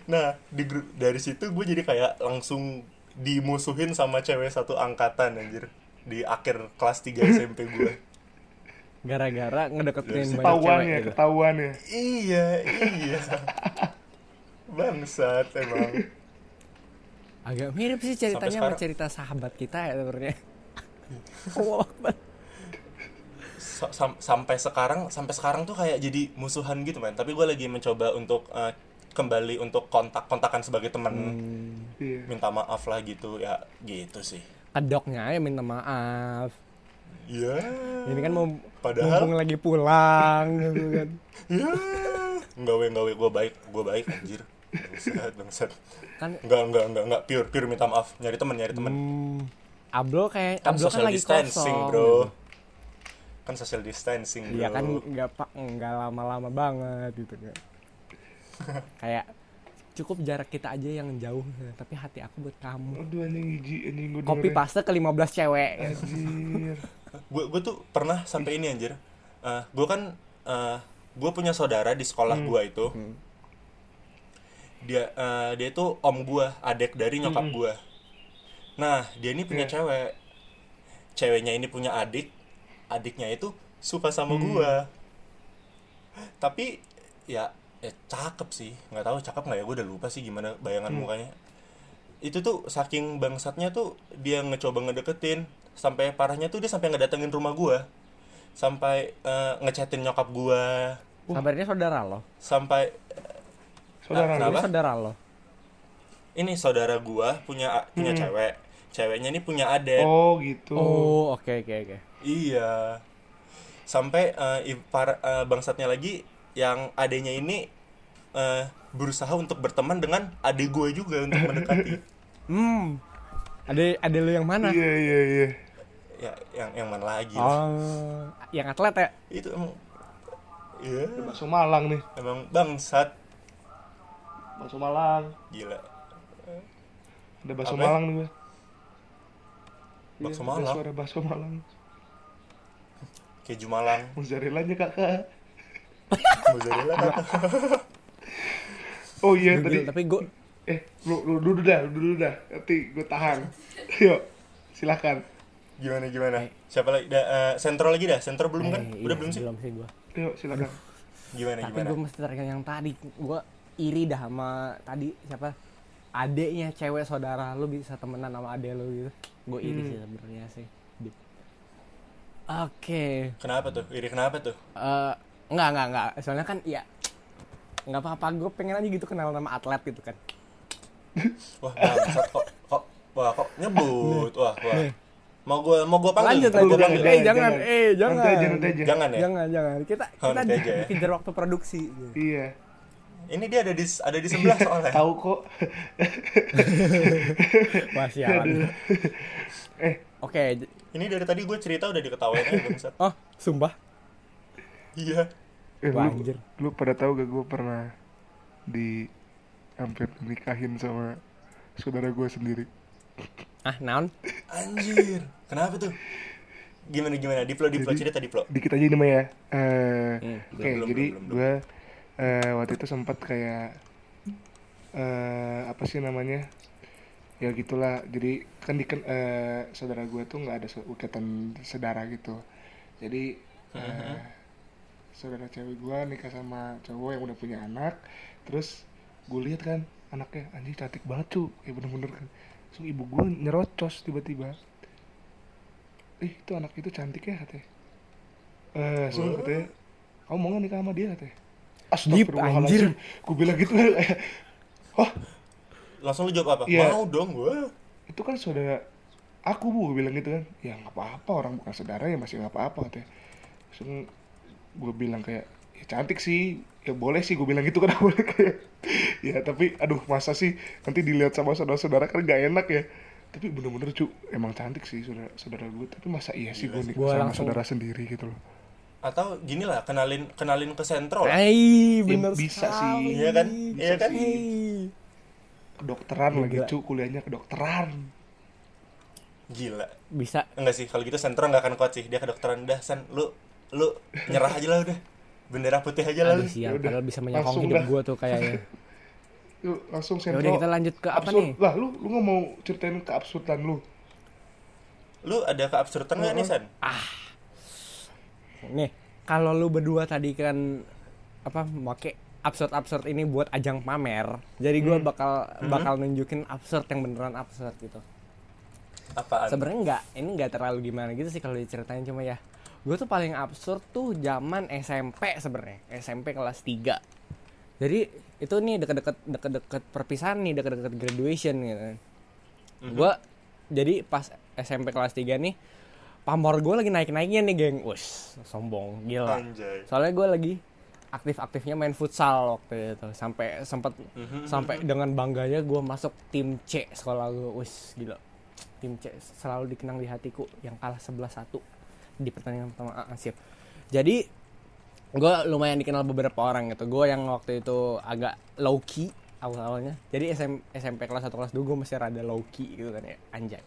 nah di grup dari situ gue jadi kayak langsung dimusuhin sama cewek satu angkatan anjir di akhir kelas 3 SMP gue Gara-gara ngedeketin banyak Ketahuan cewek ya, gitu. ketahuan ya. iya iya. Bangsat emang Agak mirip sih ceritanya sama cerita sahabat kita ya sebenarnya. Allah sam- sampai sekarang sampai sekarang tuh kayak jadi musuhan gitu man tapi gue lagi mencoba untuk eh, kembali untuk kontak kontakan sebagai teman Hmm, Iya. minta maaf lah gitu ya gitu sih kedoknya ya minta maaf. Iya. Ini kan mau Padahal- mumpung lagi pulang gitu kan. Ya. Enggak we, enggak we, gue baik, gue baik anjir. Bangsat, bangsat. Kan Enggak, enggak, enggak, enggak, pure, pure minta maaf. Nyari temen, nyari temen. hmm, Ablo kayak Kan Ablo kan social lagi distancing, kosong. bro. Kan social distancing, bro. Iya kan nggak pak nggak lama-lama banget gitu kan. kayak cukup jarak kita aja yang jauh tapi hati aku buat kamu. Aduh anjing anjing gue Copy paste ke 15 cewek. Anjir. Gue gue tuh pernah sampai ini anjir. Eh, gue kan eh gue punya saudara di sekolah Hmm. gue itu. Hmm. Dia eh, dia itu om gue, adek dari nyokap Hmm. gue. Nah, dia ini punya Iya. cewek. Ceweknya ini punya adik. Adiknya itu suka sama Hmm. gue. Tapi ya ya cakep sih nggak tahu cakep nggak ya gue udah lupa sih gimana bayangan Hmm. mukanya itu tuh saking bangsatnya tuh dia ngecoba ngedeketin sampai parahnya tuh dia sampai ngedatengin rumah gua sampai eh, ngechatin nyokap gua Kabarnya saudara lo. sampai Saudara? Ini lu. saudara lo. ini saudara gua punya punya Hmm. cewek ceweknya ini punya adek Oh gitu. Oh, oke oke oke. iya sampai eh, i- par- eh, bangsatnya lagi yang adenya ini eh, berusaha untuk berteman dengan adik gue juga untuk mendekati Hmm. Ada ada lo yang mana? Iya iya iya. ya yang yang mana lagi lah. Oh, yang atlet ya? itu emang iya Bakso Malang nih. emang bangsat Bakso Malang. gila Ada bakso Apa ya? Malang nih gue. Bakso Iya, Malang? Ada suara bakso Malang. keju malang Mozzarella-nya kakak. mozzarella kakak. Oh iya tadi. tapi gue Eh, lu, lu dulu dah, lu dulu dah. Nanti gue tahan. Yuk, silakan. gimana gimana siapa lagi da, eh, sentro lagi dah sentro belum kan Eh, udah iya, belum sih Belum sih gue. Yuk, silakan. gimana Tapi gimana gue mesti terakhir yang tadi. Gue iri dah sama tadi siapa? Adeknya cewek saudara lu bisa temenan sama adek lu gitu. Gue iri Hmm. sih sebenarnya sih. Oke. kenapa tuh iri kenapa tuh Eh, enggak enggak enggak. Soalnya kan ya nggak apa-apa gue pengen aja gitu kenal nama atlet gitu kan. wah bangsat kok kok wah kok nyebut wah wah mau gue mau gue panggil Lanjut lanjut. panggil Eh jangan, eh jangan. Nanti aja, nanti aja. jangan ya Jangan jangan. Kita kita ya. dikejar waktu produksi. gitu. Iya. Ini dia ada di ada di sebelah soalnya Tahu kok. Wah sialan. eh, Oke. j- ini dari tadi gue cerita udah diketawain aja bangsat Oh, sumpah. iya eh Wah, lu, anjir. lu pada tahu gak gue pernah di hampir nikahin sama saudara gue sendiri. Ah, naon? anjir kenapa tuh gimana gimana diplo diplo Jadi- cerita diplo Dikit aja ini mah ya. Eh, Hmm, Oke, belum, jadi gue eh, waktu itu sempat kayak eh apa sih namanya? Ya gitulah. Jadi kan di eh, saudara gue tuh nggak ada ikatan saudara gitu. Jadi eh, saudara cewek gue nikah sama cowok yang udah punya anak. Terus gue lihat kan anaknya anjing cantik banget cu, kayak bener-bener kan. So ibu gue nyerocos tiba-tiba. Ih itu anak itu cantik ya katanya. Eh, so Wah. katanya, kamu mau nggak nikah sama dia katanya? Dip, anjir. Gue bilang gitu. Kayak, oh langsung lu jawab apa? Iya. mau dong gue itu kan saudara aku bu gue bilang gitu kan. Ya nggak apa-apa orang bukan saudara ya masih nggak apa-apa katanya. Langsung gue bilang kayak ya cantik sih. Ya boleh sih gue bilang gitu kan. Boleh kayak ya tapi aduh masa sih nanti dilihat sama saudara-saudara kan gak enak ya. Tapi bener-bener cu emang cantik sih saudara saudara gue tapi masa iya sih gue nikah Gua sama langsung- saudara sendiri gitu loh atau gini lah kenalin kenalin ke sentro lah Hai, bener bisa sekali. sih. Iya kan? Iya kan? Hei. kedokteran lagi cu kuliahnya kedokteran Gila. bisa Enggak sih, kalau gitu sentro nggak akan kuat sih. Dia kedokteran dah, San. Lu lu nyerah aja lah udah. Bendera putih aja lah. aduh lu. sial Yaudah, padahal bisa menyokong hidup dah. gue tuh kayaknya Yuk, langsung ya sentro. udah kita lanjut ke apa Absurd. nih Lah, lu lu nggak mau ceritain keabsurdan lu? Lu ada keabsurdan nggak nih, San? Nih kalau lu berdua tadi kan apa make absurd absurd ini buat ajang pamer jadi gue Hmm. bakal bakal nunjukin absurd yang beneran absurd gitu. Apaan? sebenarnya nggak ini nggak terlalu gimana gitu sih kalau diceritain cuma ya gue tuh paling absurd tuh zaman SMP sebenarnya SMP kelas 3 jadi itu nih deket-deket deket-deket perpisahan nih deket-deket graduation gitu kan. Gue jadi pas SMP kelas 3 nih pamor gue lagi naik-naiknya nih geng. Wus, sombong. Gila. Anjay. soalnya gue lagi aktif-aktifnya main futsal waktu itu. Sampai sempat Mhm. sampai dengan bangganya gue masuk tim C sekolah gue wis gila. Tim C selalu dikenang di hatiku yang kalah 11-1 di pertandingan pertama siap jadi gue lumayan dikenal beberapa orang gitu. Gue yang waktu itu agak low key awal-awalnya. Jadi SM, SMP kelas 1 kelas 2 gue masih rada low key gitu kan ya anjay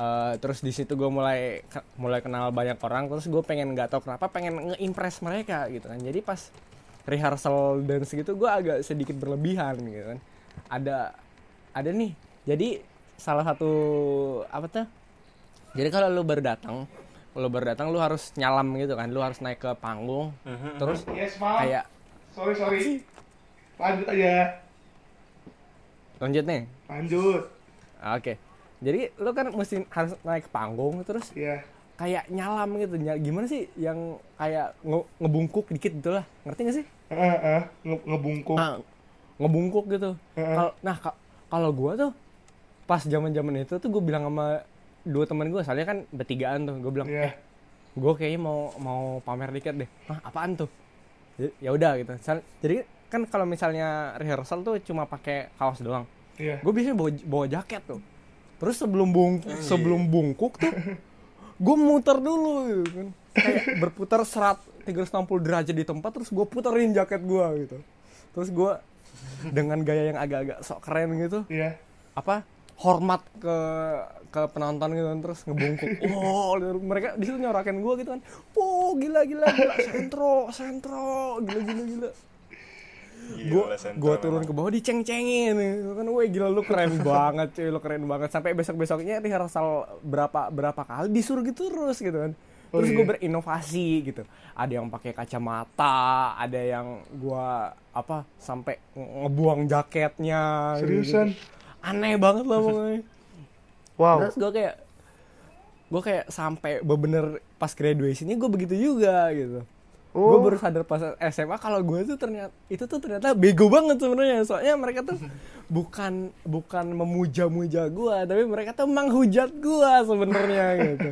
Eh, terus di situ gue mulai mulai kenal banyak orang terus gue pengen nggak tahu kenapa pengen nge-impress mereka gitu kan. Jadi pas rehearsal dance gitu gue agak sedikit berlebihan gitu kan. Ada ada nih. Jadi salah satu apa tuh? Jadi kalau lu baru datang kalau baru datang lu harus nyalam gitu kan. Lu harus naik ke panggung. Mhm. terus Yes, kayak Sorry, sorry. Lanjut aja. lanjut nih. Lanjut. oke jadi lu kan mesti harus naik panggung terus Iya. kayak nyalam gitu gimana sih yang kayak nge- ngebungkuk dikit gitu lah ngerti gak sih Heeh, heeh. Nge- ngebungkuk. Ah, ngebungkuk gitu Heeh. Kal- nah ka- kalau gua tuh pas zaman zaman itu tuh gue bilang sama dua teman gue soalnya kan bertigaan tuh gue bilang Iya. eh gue kayaknya mau mau pamer dikit deh ah apaan tuh Ya- ya udah gitu jadi kan kalau misalnya rehearsal tuh cuma pakai kaos doang Iya. gue biasanya bawa, bawa jaket tuh terus sebelum bung sebelum bungkuk tuh gue muter dulu gitu kan. Kayak berputar serat 360 derajat di tempat terus gue puterin jaket gue gitu. Terus gue dengan gaya yang agak-agak sok keren gitu Iya. apa hormat ke ke penonton gitu kan terus ngebungkuk. Oh mereka di situ nyorakin gue gitu kan. Oh gila gila gila sentro sentro gila gila gila gue gue turun ke bawah diceng-cengin gitu kan woi gila lu keren banget cuy lu keren banget sampai besok besoknya rehearsal berapa berapa kali disuruh gitu terus gitu kan Oh, terus iya. gue berinovasi gitu ada yang pakai kacamata ada yang gua apa sampai nge- ngebuang jaketnya gitu. Seriusan? aneh banget lah pokoknya Wow. terus gue kayak gue kayak sampai bener pas graduationnya gue begitu juga gitu gue Oh. baru sadar pas SMA kalau gue tuh ternyata itu tuh ternyata bego banget sebenarnya soalnya mereka tuh bukan bukan memuja-muja gue tapi mereka tuh menghujat gue sebenarnya gitu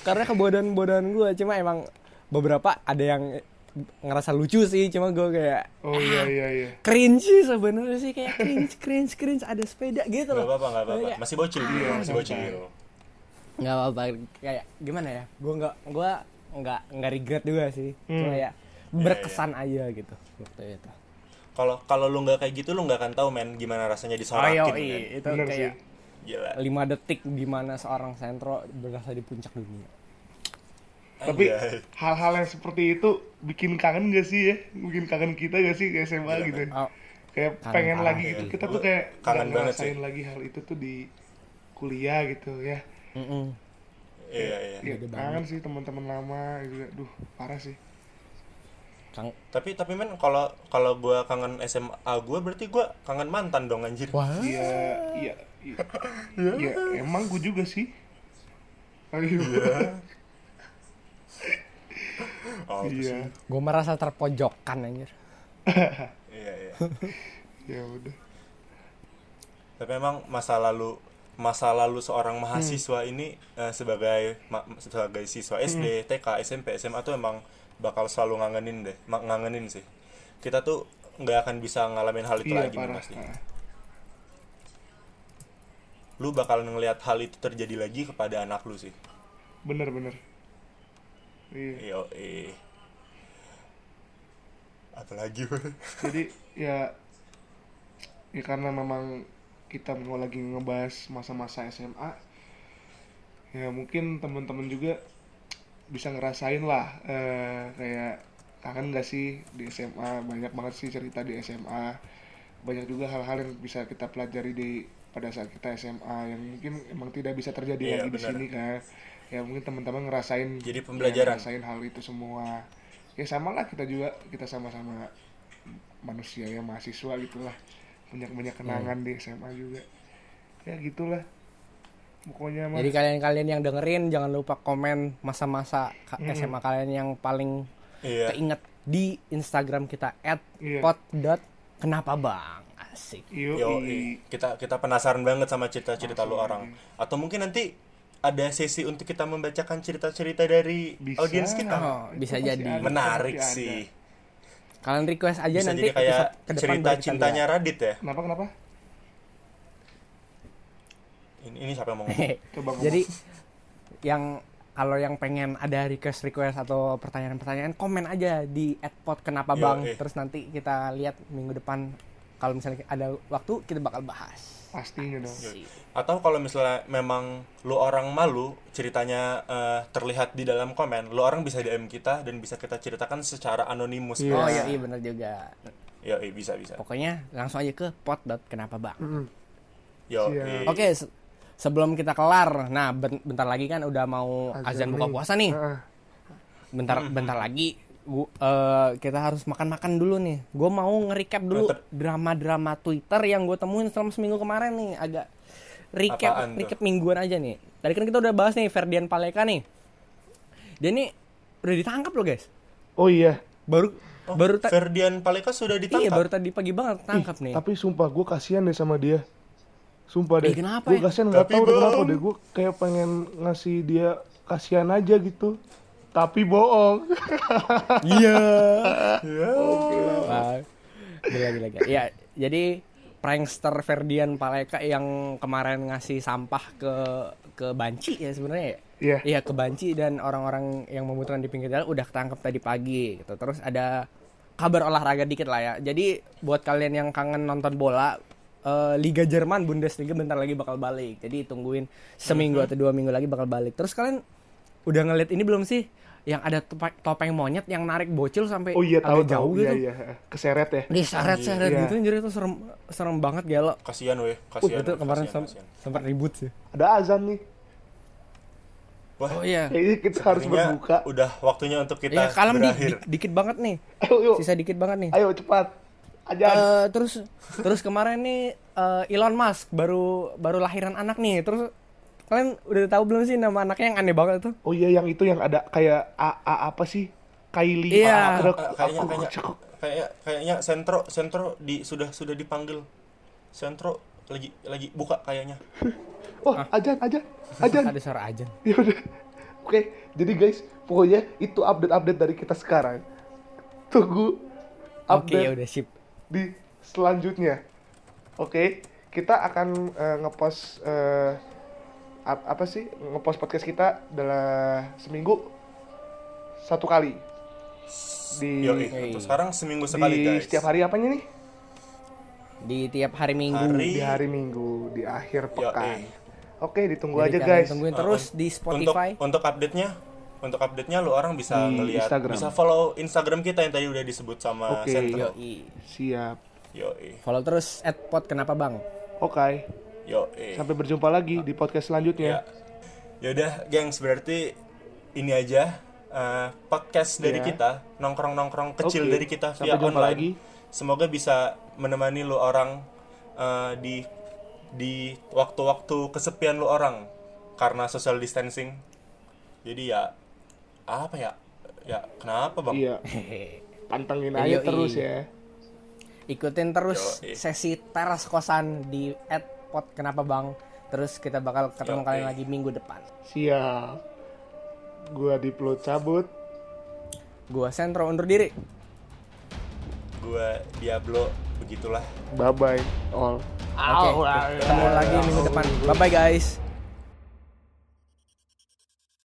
karena kebodohan-bodohan gue cuma emang beberapa ada yang ngerasa lucu sih cuma gue kayak Oh iya iya iya. cringe sih sebenarnya sih kayak cringe cringe cringe ada sepeda gitu Gak loh apa-apa, gak apa-apa. Kayak- Masih bocil dia, masih bocil. nggak apa-apa kayak gimana ya gue nggak gue nggak nggak regret juga sih cuma ya berkesan aja gitu waktu itu Kalau kalau lu nggak kayak gitu lu nggak akan tahu men gimana rasanya disorakin men. itu Bener kayak Gila. lima detik di mana seorang sentro berasa di puncak dunia Tapi hal-hal yang seperti itu bikin kangen gak sih ya? Bikin kangen kita gak sih ke SMA Gila, gitu? oh, Kayak Kangen pengen parah, lagi ya. gitu. Kita tuh kayak kangen nggak banget ngerasain sih. lagi hal itu tuh di kuliah gitu ya. mm-mm. Iya, iya. Iya, kangen sih teman-teman lama gitu. Duh, parah sih. Kang Tapi tapi men kalau kalau gua kangen SMA gua berarti gua kangen mantan dong anjir. wah Iya, iya, iya. Iya, emang gue juga sih. Ayo. Oh, Iya. gue merasa terpojokkan anjir Iya, iya. Ya udah. Tapi memang masa lalu masa lalu seorang mahasiswa ini eh, sebagai ma- sebagai siswa SD, TK, SMP, SMA tuh emang bakal selalu ngangenin deh, ngangenin sih. Kita tuh nggak akan bisa ngalamin hal itu Iya, lagi parah. pasti. Lu bakal ngelihat hal itu terjadi lagi kepada anak lu sih. Bener, bener. Iya. Yo, eh. Apalagi, jadi ya ya karena memang kita mau lagi ngebahas masa-masa SMA ya mungkin teman-teman juga bisa ngerasain lah eh, kayak kangen gak sih di SMA banyak banget sih cerita di SMA banyak juga hal-hal yang bisa kita pelajari di pada saat kita SMA yang mungkin emang tidak bisa terjadi Iya, lagi di benar. sini kan. Ya mungkin teman-teman ngerasain Jadi ya, pembelajaran. ngerasain hal itu semua. Ya sama lah kita juga kita sama-sama manusia ya mahasiswa gitulah banyak banyak kenangan Hmm. di SMA juga ya gitulah pokoknya mah Jadi kalian-kalian yang dengerin jangan lupa komen masa-masa ka- SMA kalian yang paling Iya. keinget di Instagram kita Iya. @pot.kenapa bang asik. Yo, Yo, kita kita penasaran banget sama cerita-cerita lu orang. Atau mungkin nanti ada sesi untuk kita membacakan cerita-cerita dari Bisa. audiens kita. Oh, bisa jadi. Menarik ada. Kalian request aja Bisa nanti jadi kayak ke depan cerita cintanya lihat. Radit ya. Kenapa kenapa? Ini, ini siapa yang mau ngomong? Coba ngomong. Jadi yang kalau yang pengen ada request request atau pertanyaan-pertanyaan komen aja di @pot kenapa Yo, bang eh. terus nanti kita lihat minggu depan kalau misalnya ada waktu kita bakal bahas. Pastinya dong. Asik. Atau kalau misalnya memang lu orang malu ceritanya eh, terlihat di dalam komen, lu orang bisa DM kita dan bisa kita ceritakan secara anonimus. Iya. Oh iya iya benar juga. Yo, eh, bisa bisa. Pokoknya langsung aja ke pot.kenapa bang. Mm-mm. Yo, eh. Oke, se- sebelum kita kelar, nah ben- bentar lagi kan udah mau azan, buka puasa nih. Heeh. Bentar bentar lagi gua, eh, kita harus makan-makan dulu nih. Gue mau nge-recap dulu drama-drama Twitter yang gue temuin selama seminggu kemarin nih. Agak recap Apaan tuh? recap mingguan aja nih. Tadi kan kita udah bahas nih Ferdian Paleka nih. Dia nih udah ditangkap loh guys. Oh iya. Baru Oh, baru Ferdian Paleka sudah iya ditangkap. baru tadi pagi banget tangkap nih. Tapi sumpah gue kasihan deh sama dia. Sumpah deh. Eh, kenapa Gue ya? kasihan nggak Tapi, tahu kenapa deh. Gue kayak pengen ngasih dia kasihan aja gitu. Tapi bohong. Iya. Wah, gila, gila, gila. Ya, jadi prankster Ferdian Paleka yang kemarin ngasih sampah ke ke Banci ya sebenarnya ya. Iya. Iya ke Banci dan orang-orang yang membutuhkan di pinggir jalan udah ketangkep tadi pagi gitu. Terus ada kabar olahraga dikit lah ya. Jadi buat kalian yang kangen nonton bola eh, Liga Jerman Bundesliga bentar lagi bakal balik. Jadi tungguin seminggu atau dua minggu lagi bakal balik. Terus kalian udah ngeliat ini belum sih? Yang ada topeng monyet yang narik bocil sampai Oh iya tahu agak tahu. jauh Iya gitu. iya. Keseret ya. Diseret-seret Iya. gitu jadi itu serem serem banget gelo. Kasihan weh, Uh, kasihan. itu weh, kemarin sempat ribut sih. Ada azan nih. Wah, Oh iya. Kayaknya kita harus berbuka. udah waktunya untuk kita Iya, kalem di, berakhir. di- dikit banget nih. Ayo yuk. Sisa dikit banget nih. Ayo cepat. Azan. Eh, terus terus kemarin nih eh, Elon Musk baru baru lahiran anak nih. Terus kalian udah tahu belum sih nama anaknya yang aneh banget tuh? Oh iya yang itu yang ada kayak A, A apa sih? Kylie. Iya. Eh, kayaknya Aku- kayaknya aku- kayak kayaknya sentro sentro di sudah sudah dipanggil sentro lagi lagi buka kayaknya Wah, ajan, ajan, ajan. Ada suara aja. Ya udah. Oke, jadi guys, pokoknya itu update-update dari kita sekarang. Tunggu Oke, update ya udah sip. di selanjutnya. Oke, kita akan eh, ngepost eh, ap- apa sih? Ngepost podcast kita dalam seminggu satu kali. Di Yo, untuk sekarang seminggu sekali di guys setiap hari apanya nih? Di tiap hari Minggu. Hari Di hari Minggu, di akhir Yo, pekan. eh. Oke, ditunggu Jadi aja guys. Tungguin Uh, terus un- di Spotify. untuk untuk update nya untuk update nya lu orang bisa Di ngeliat Instagram. bisa follow Instagram kita yang tadi udah disebut sama Oke. Yoi. Siap. yo Follow terus @pot kenapa bang? Oke. Yo Sampai berjumpa lagi di podcast selanjutnya. ya yaudah gengs berarti ini aja eh, podcast dari Iya. kita nongkrong nongkrong kecil Oke, dari kita sampai via jumpa online lagi. semoga bisa menemani lu orang eh, di di waktu-waktu kesepian lu orang karena social distancing jadi ya apa ya ya kenapa bang Iya. Pantengin aja terus ya. Ikutin terus Yoi. sesi teras kosan di @pot kenapa bang? Terus kita bakal ketemu Yoi. kalian lagi minggu depan. Siap. Gua Diplo cabut. Gua Sentro undur diri. gua Diablo begitulah Bye bye all. Oke, ketemu lagi minggu depan. Bye bye guys.